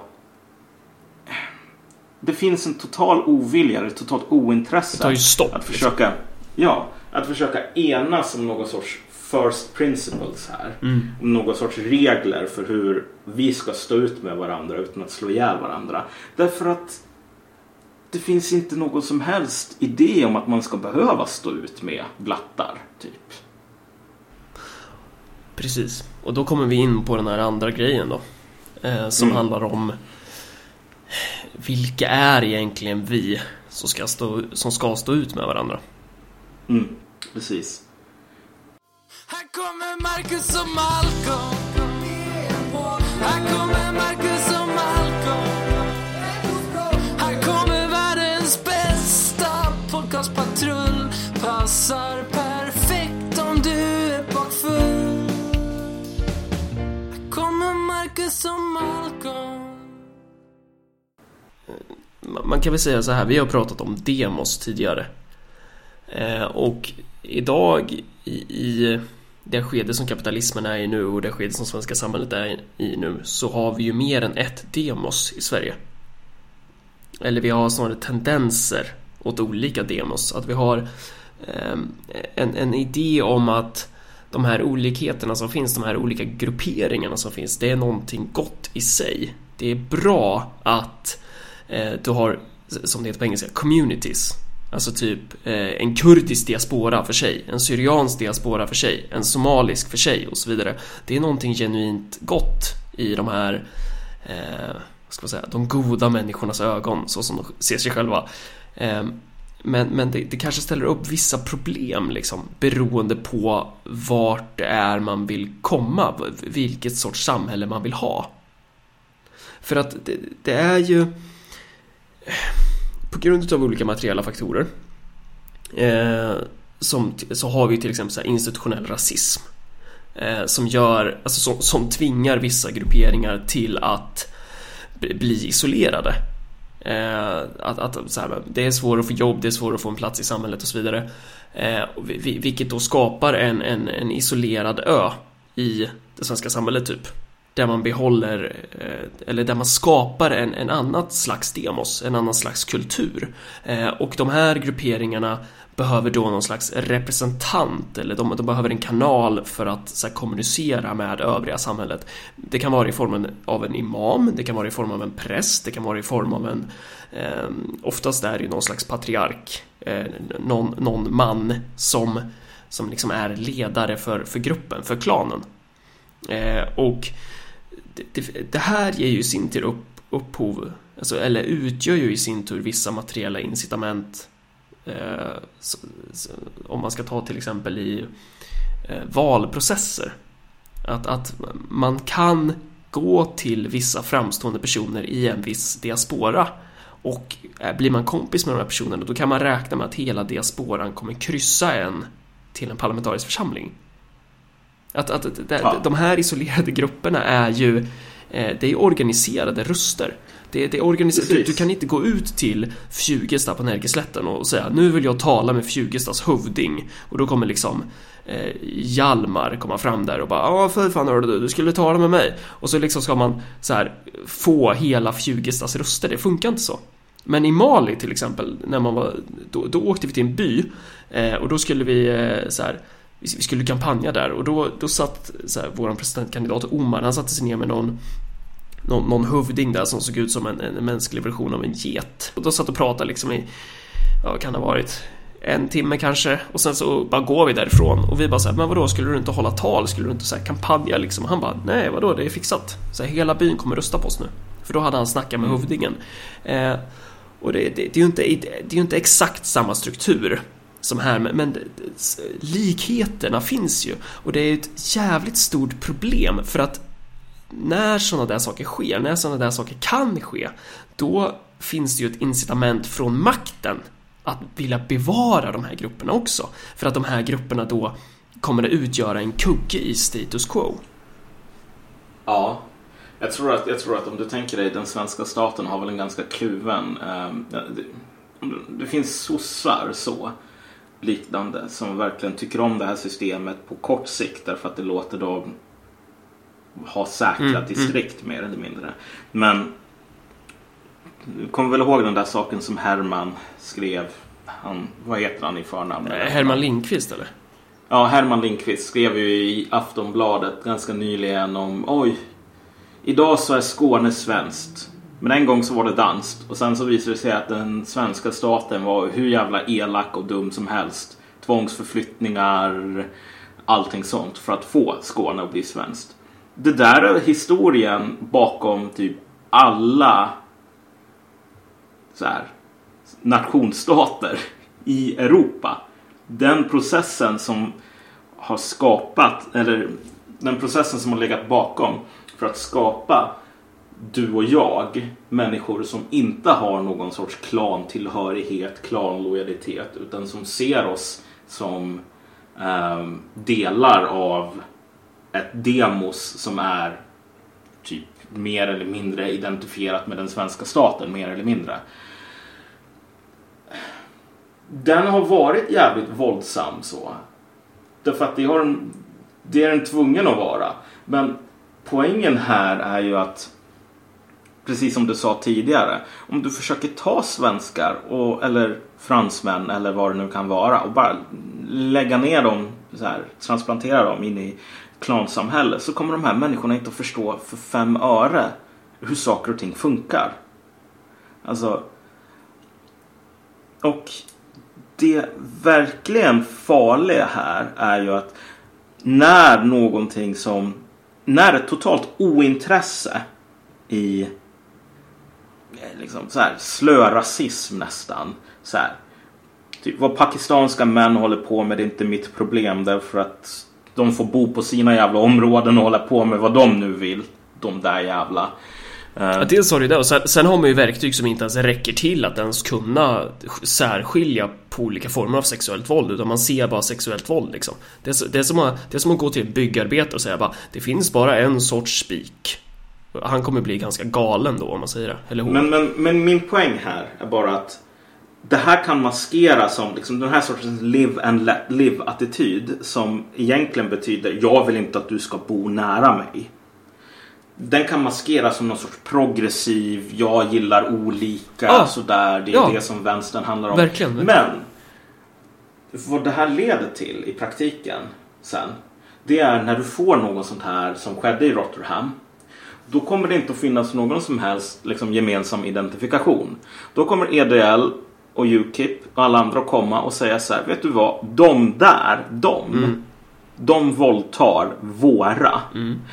det finns en total ovilja, ett totalt ointresse. Det tar ju stopp, Att liksom. försöka, ja, att försöka enas om någon sorts first principles här. Mm. Om någon sorts regler för hur vi ska stå ut med varandra utan att slå ihjäl varandra. Därför att det finns inte någon som helst idé om att man ska behöva stå ut med blattar, typ. Precis. Och då kommer vi in på den här andra grejen då. Eh, som Mm. handlar om vilka är egentligen vi som ska, stå, som ska stå ut med varandra? Mm, precis. Här kommer Marcus och Malcolm. Här kommer Marcus och Malcolm. Här kommer världens bästa podcastpatrull. Passar perfekt om du är bakfull. Här kommer Marcus och Malcolm. Ma- Man kan väl säga så här, vi har pratat om demos tidigare. Eh, och idag i, i det skede som kapitalismen är i nu och det skede som svenska samhället är i nu så har vi ju mer än ett demos i Sverige. Eller vi har snarare tendenser åt olika demos. Att vi har ehm, en, en idé om att de här olikheterna som finns, de här olika grupperingarna som finns, det är någonting gott i sig. Det är bra att eh, du har, som det heter på engelska, communities. Alltså typ eh, en kurdisk diaspora för sig, en syriansk diaspora för sig, en somalisk för sig och så vidare. Det är någonting genuint gott i de här, eh, vad ska man säga, de goda människornas ögon, så som de ser sig själva. Eh, men, men det, det kanske ställer upp vissa problem liksom beroende på vart det är man vill komma, vilket sorts samhälle man vill ha. För att det, det är ju eh, på grund av olika materiella faktorer eh, som, så har vi till exempel så här institutionell rasism eh, som gör, alltså som, som tvingar vissa grupperingar till att bli- isolerade. Eh, att, att så här, det är svårare att få jobb, det är svårare att få en plats i samhället och så vidare. Eh, vilket då skapar en, en, en isolerad ö i det svenska samhället typ. Där man behåller, eh, eller där man skapar en, en annat slags demos, en annan slags kultur. Eh, och de här grupperingarna behöver då någon slags representant eller de, de behöver en kanal för att så här, kommunicera med övriga samhället. Det kan vara i formen av en imam, det kan vara i form av en präst, det kan vara i form av en eh, oftast är det ju någon slags patriark, eh, någon, någon man som, som liksom är ledare för, för gruppen, för klanen. Eh, och det, det, här ger ju i sin tur upp, upphov, alltså, eller utgör ju i sin tur vissa materiella incitament. Eh, så, så, om man ska ta till exempel i eh, valprocesser. Att, att man kan gå till vissa framstående personer i en viss diaspora och eh, blir man kompis med de här personerna då kan man räkna med att hela diasporan kommer kryssa en till en parlamentarisk församling. Att, att, att de, Ja. de här isolerade grupperna är ju eh, det är organiserade röster. Det, det är organiserat. Du, du kan inte gå ut till Fjugesta på Närkeslätten och säga nu vill jag tala med Fjugestas hövding och då kommer liksom eh, Hjalmar komma fram där och bara ja för fan hörde du, du skulle tala med mig och så liksom ska man så här få hela Fjugestas röster, det funkar inte så. Men i Mali till exempel, när man var, då, då åkte vi till en by eh, och då skulle vi eh, så här, vi skulle kampanja där och då, då satt så här, vår presidentkandidat Omar, han satte sig ner med någon någon, någon hövding där som såg ut som en, en mänsklig version av en get. Och då satt och pratade liksom i, ja vad kan det ha varit, en timme kanske. Och sen så bara går vi därifrån och vi bara såhär, men vadå, skulle du inte hålla tal? Skulle du inte så här kampanja liksom? Och han bara, nej vadå, det är fixat. Så här, hela byn kommer rösta på oss nu. För då hade han snackat med hövdingen. Eh, och det, det, det är ju inte, det är ju inte exakt samma struktur som här, men, men likheterna finns ju. Och det är ju ett jävligt stort problem för att när sådana där saker sker, när sådana där saker kan ske, då finns det ju ett incitament från makten att vilja bevara de här grupperna också. För att de här grupperna då kommer att utgöra en kugge i status quo. Ja. Jag tror, att, jag tror att om du tänker dig, den svenska staten har väl en ganska kluven... ehm, det, det finns sossar så, liknande, som verkligen tycker om det här systemet på kort sikt därför att det låter dem ha säkra Mm, distrikt mer eller mindre. Men du kommer väl ihåg den där saken som Herman skrev? Han, vad heter han i förnamn? Eh, Herman Lindqvist eller? Ja, Herman Lindqvist skrev ju i Aftonbladet ganska nyligen om oj, idag så är Skåne svenskt. Men en gång så var det danskt och sen så visade det sig att den svenska staten var hur jävla elak och dum som helst. Tvångsförflyttningar, allting sånt för att få Skåne att bli svenskt. Det där är historien bakom typ alla så här, nationsstater i Europa. Den processen som har skapat, eller den processen som har legat bakom för att skapa du och jag, människor som inte har någon sorts klantillhörighet, klanlojalitet, utan som ser oss som eh, delar av ett demos som är typ mer eller mindre identifierat med den svenska staten, mer eller mindre. Den har varit jävligt våldsam så. Därför att det, har en, det är den tvungen att vara. Men poängen här är ju att precis som du sa tidigare. Om du försöker ta svenskar och, eller fransmän eller vad det nu kan vara och bara lägga ner dem, så här, transplantera dem in i klansamhälle så kommer de här människorna inte att förstå för fem öre hur saker och ting funkar. Alltså. Och det verkligen farliga här är ju att när någonting som när ett totalt ointresse i Eh, liksom så här slö rasism nästan. Så här. Typ vad pakistanska män håller på med det är inte mitt problem. Därför att de får bo på sina jävla områden och hålla på med vad de nu vill. De där jävla. Eh, ja, dels har du det. Och sen, sen har man ju verktyg som inte ens räcker till att ens kunna särskilja på olika former av sexuellt våld utan man ser bara sexuellt våld liksom. Det är, det är, som, att, det är som att gå till en byggarbetare och säga bara det finns bara en sorts spik. Han kommer bli ganska galen då om man säger det, eller hon. Men, men, men min poäng här är bara att det här kan maskera som liksom den här sortens live and let live attityd som egentligen betyder jag vill inte att du ska bo nära mig. Den kan maskeras som någon sorts progressiv, jag gillar olika, Ja. sådär. Det är Ja. det som vänstern handlar om. Verkligen, verkligen. Men vad det här leder till i praktiken sen. Det är när du får något sånt här som skedde i Rotterdam. Då kommer det inte att finnas någon som helst liksom, gemensam identifikation. Då kommer EDL och Ukip och alla andra att komma och säga så här. Vet du vad? De där, de. De våldtar våra.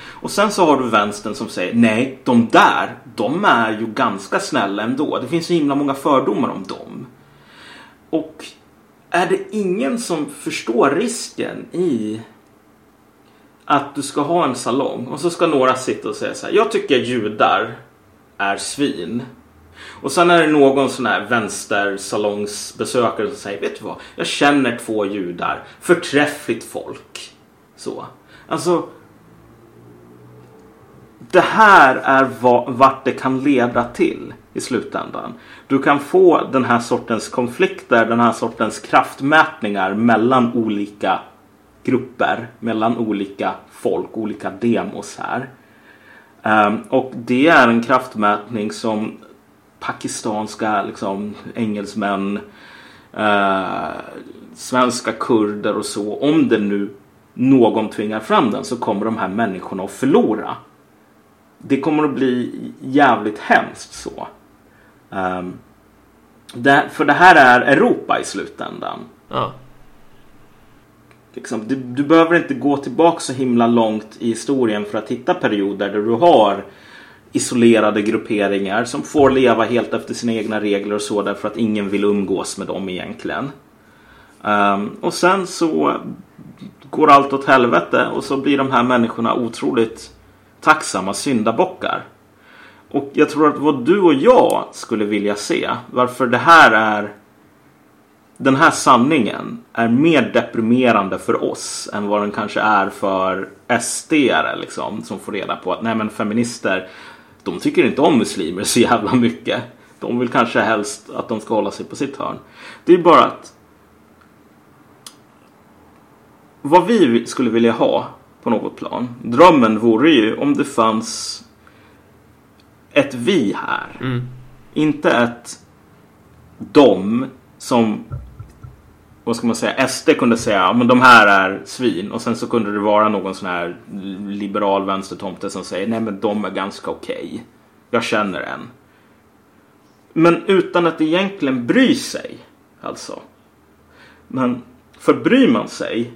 Och sen så har du vänstern som säger nej, de där, de är ju ganska snälla ändå. Det finns så himla många fördomar om dem. Och är det ingen som förstår risken i att du ska ha en salong och så ska några sitta och säga så här. Jag tycker judar är svin. Och sen är det någon sån här vänstersalongsbesökare som säger Vet du vad? Jag känner två judar. Förträffligt folk. Så. Alltså. Det här är vart det kan leda till i slutändan. Du kan få den här sortens konflikter, den här sortens kraftmätningar mellan olika grupper, mellan olika folk, olika demos här. Ehm, och det är en kraftmätning som pakistanska liksom, engelsmän, eh, svenska kurder och så. Om det nu någon tvingar fram den så kommer de här människorna att förlora. Det kommer att bli jävligt hemskt så. Um, det, för det här är Europa i slutändan. Ja. Liksom, du, du behöver inte gå tillbaka så himla långt i historien för att hitta perioder där du har isolerade grupperingar som får leva helt efter sina egna regler och så därför att ingen vill umgås med dem egentligen. Um, och sen så går allt åt helvete och så blir de här människorna otroligt tacksamma syndabockar. Och jag tror att vad du och jag skulle vilja se, varför det här är den här sanningen är mer deprimerande för oss än vad den kanske är för sd liksom, som får reda på att nej men feminister de tycker inte om muslimer så jävla mycket. De vill kanske helst att de ska hålla sig på sitt hörn. Det är bara att vad vi skulle vilja ha på något plan. Drömmen vore ju om det fanns ett vi här. Mm. Inte ett dom som vad ska man säga, SD kunde säga men de här är svin och sen så kunde det vara någon sån här liberal vänstertomte som säger nej men de är ganska okej. Jag känner en. Men utan att egentligen bry sig. Alltså. Men för bryr man sig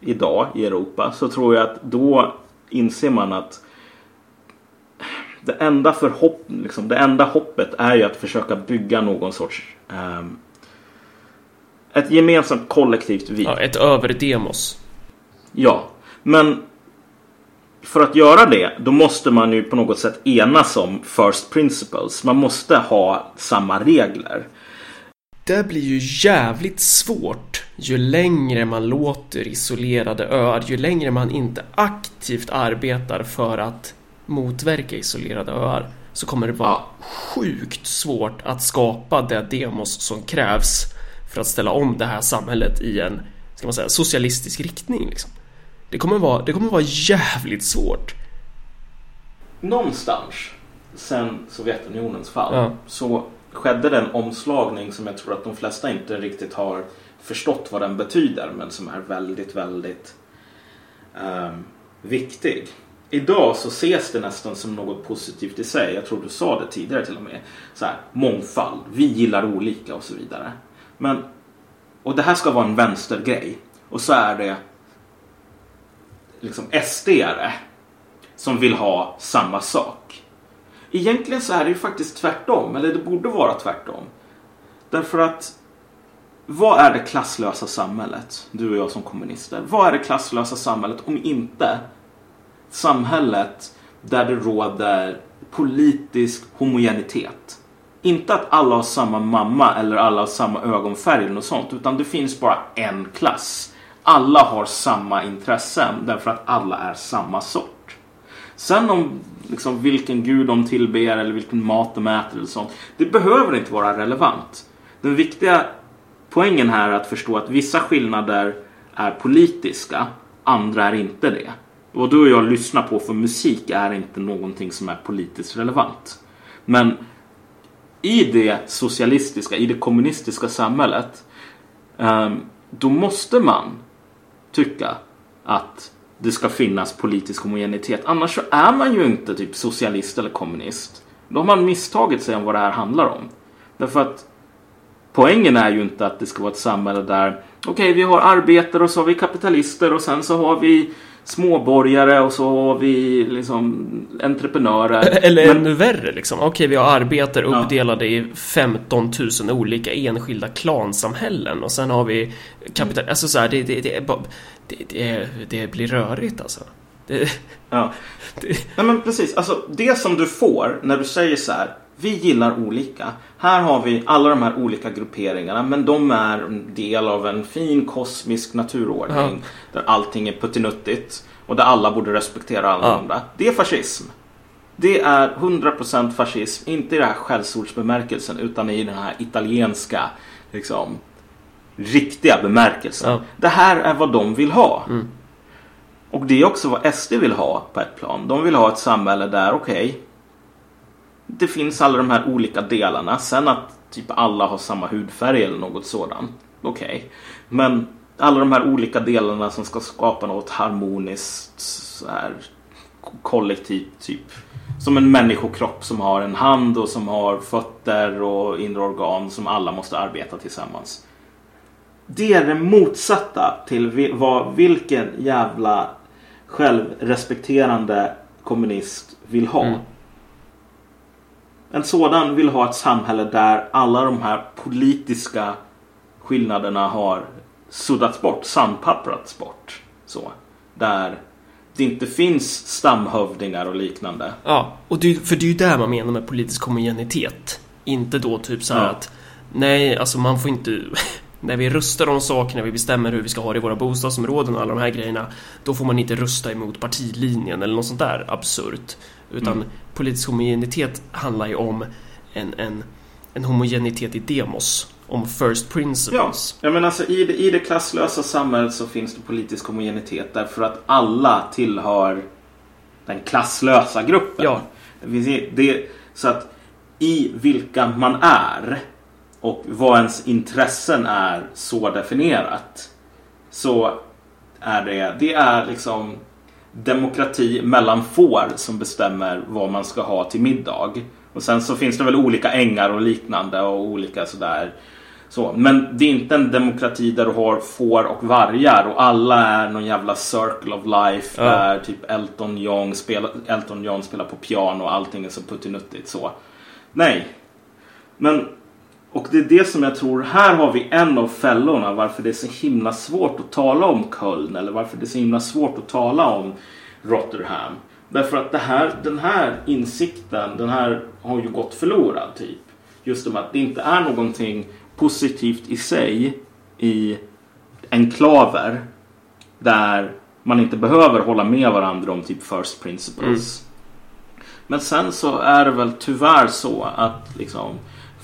idag i Europa så tror jag att då inser man att det enda, förhopp, liksom, det enda hoppet är ju att försöka bygga någon sorts eh, ett gemensamt kollektivt vi. ja ett överdemos. Ja, men för att göra det då måste man ju på något sätt enas om first principles. Man måste ha samma regler. Det blir ju jävligt svårt ju längre man låter isolerade öar, ju längre man inte aktivt arbetar för att motverka isolerade öar så kommer det vara Ja. sjukt svårt att skapa det demos som krävs för att ställa om det här samhället i en, ska man säga, socialistisk riktning liksom. Det kommer vara, det kommer vara jävligt svårt. Någonstans sen Sovjetunionens fall Ja. så skedde det en omslagning som jag tror att de flesta inte riktigt har förstått vad den betyder men som är väldigt, väldigt ehm, viktig. Idag så ses det nästan som något positivt i sig. Jag tror du sa det tidigare till och med. Så här, mångfald, vi gillar olika och så vidare. Men, och det här ska vara en vänstergrej. Och så är det liksom SD-are som vill ha samma sak. Egentligen så är det ju faktiskt tvärtom, eller det borde vara tvärtom. Därför att vad är det klasslösa samhället? Du och jag som kommunister. Vad är det klasslösa samhället om inte samhället där det råder politisk homogenitet? Inte att alla har samma mamma eller alla har samma ögonfärg eller något sånt, utan det finns bara en klass. Alla har samma intressen därför att alla är samma sort. Sen om liksom, vilken gud de tillber eller vilken mat de äter eller sånt. Det behöver inte vara relevant. Den viktiga poängen här är att förstå att vissa skillnader är politiska, andra är inte det. Vad du och jag lyssnar på för musik är inte någonting som är politiskt relevant. Men i det socialistiska, i det kommunistiska samhället ehm, då måste man tycka att det ska finnas politisk homogenitet. Annars så är man ju inte typ socialist eller kommunist. Då har man misstagit sig om vad det här handlar om. Därför att poängen är ju inte att det ska vara ett samhälle där okej, vi har arbetare och så har vi kapitalister och sen så har vi småborgare och så har vi liksom entreprenörer. Eller Men- ännu värre liksom. Okej, vi har arbetare Ja. uppdelade i 15 000 olika enskilda klansamhällen och sen har vi kapital... Alltså så här, det, det, det, det, det, det blir rörigt alltså. Det, Ja. det, Nej men precis, alltså det som du får när du säger så här. Vi gillar olika. Här har vi alla de här olika grupperingarna men de är en del av en fin kosmisk naturordning. Där allting är puttinuttigt och där alla borde respektera alla Ja. andra. Det är fascism. Det är 100% fascism, inte i den här skällsordsbemärkelsen utan i den här italienska liksom riktiga bemärkelsen. Ja. Det här är vad de vill ha. Och det är också vad SD vill ha på ett plan. De vill ha ett samhälle där, okej, det finns alla de här olika delarna. Sen att typ alla har samma hudfärg eller något sådant, okej. Men alla de här olika delarna som ska skapa något harmoniskt så här, kollektivt, typ. Som en människokropp som har en hand och som har fötter och inre organ som alla måste arbeta tillsammans. Det är det motsatta till vad vilken jävla självrespekterande kommunist vill ha. Mm. En sådan vill ha ett samhälle där alla de här politiska skillnaderna har suddats bort, sandpapprats bort. Så. Där det inte finns stamhövdingar och liknande. ja, och det, för det är ju där man menar med politisk homogenitet. Inte då typ så här Ja. att nej, alltså man får inte när vi röstar om saker, när vi bestämmer hur vi ska ha det i våra bostadsområden och alla de här grejerna då får man inte rösta emot partilinjen eller något sånt där absurt. Utan Mm. politisk homogenitet handlar ju om en, en, en homogenitet i demos. Om first Ja, principles. jag menar alltså i det, i det klasslösa samhället så finns det politisk homogenitet därför att alla tillhör den klasslösa gruppen. Ja. Det det, så att i vilka man är och vad ens intressen är så definierat så är det, det är liksom demokrati mellan får som bestämmer vad man ska ha till middag. Och sen så finns det väl olika ängar och liknande och olika sådär. Så, men det är inte en demokrati där du har får och vargar och alla är någon jävla circle of life Ja. där typ Elton John, spelar, Elton John spelar på piano och allting är så puttinuttigt så. Nej. Men och det är det som jag tror, här har vi en av fällorna varför det är så himla svårt att tala om Köln eller varför det är så himla svårt att tala om Rotterdam. Därför att här, den här insikten, den här har ju gått förlorad typ. Just om att det inte är någonting positivt i sig i enklaver där man inte behöver hålla med varandra om typ first principles. Men sen så är det väl tyvärr så att liksom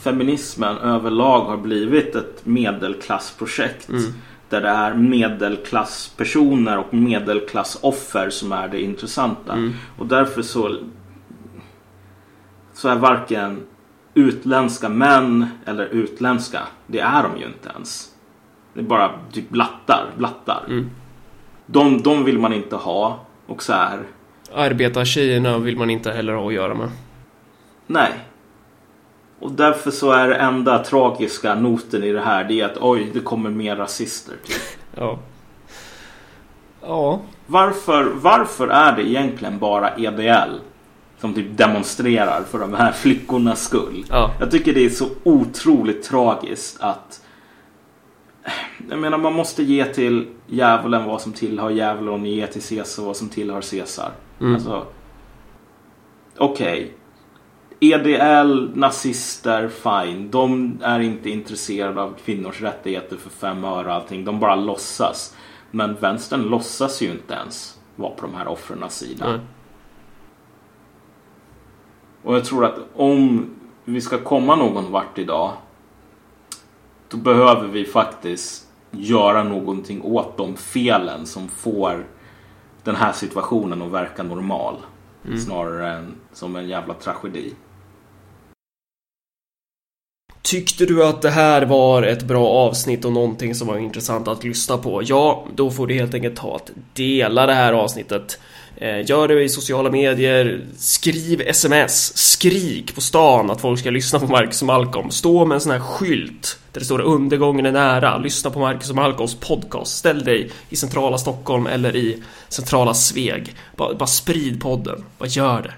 feminismen överlag har blivit ett medelklassprojekt. Mm. Där det är medelklasspersoner och medelklassoffer som är det intressanta. Mm. Och därför så, så är varken utländska män eller utländska, det är de ju inte ens. Det är bara typ blattar, blattar. Mm. De, de vill man inte ha. Och så här, Arbetartjejerna vill man inte heller ha att göra med. nej. Och därför så är det enda tragiska noten i det här det är att oj, det kommer mer rasister. Typ. Ja. Ja. Varför, varför är det egentligen bara EDL som typ demonstrerar för de här flickornas skull? Ja. Jag tycker det är så otroligt tragiskt att jag menar man måste ge till djävulen vad som tillhör djävulen och ge till Caesar vad som tillhör Caesar. Mm. Alltså, Okej. EDL, nazister, fine. De är inte intresserade av kvinnors rättigheter för fem öre och allting. De bara låtsas. Men vänstern låtsas ju inte ens vara på de här offrens sida. Nej. Och jag tror att om vi ska komma någon vart idag då behöver vi faktiskt göra någonting åt de felen som får den här situationen att verka normal. Snarare än som en jävla tragedi. Tyckte du att det här var ett bra avsnitt och någonting som var intressant att lyssna på? Ja, då får du helt enkelt ta att dela det här avsnittet. Eh, gör det i sociala medier, skriv sms, skrik på stan att folk ska lyssna på Marcus och Malcolm. Stå med en sån här skylt där det står undergången är nära. Lyssna på Marcus och Malcolms podcast. Ställ dig i centrala Stockholm eller i centrala Sveg. Bara, bara sprid podden. Bara gör det.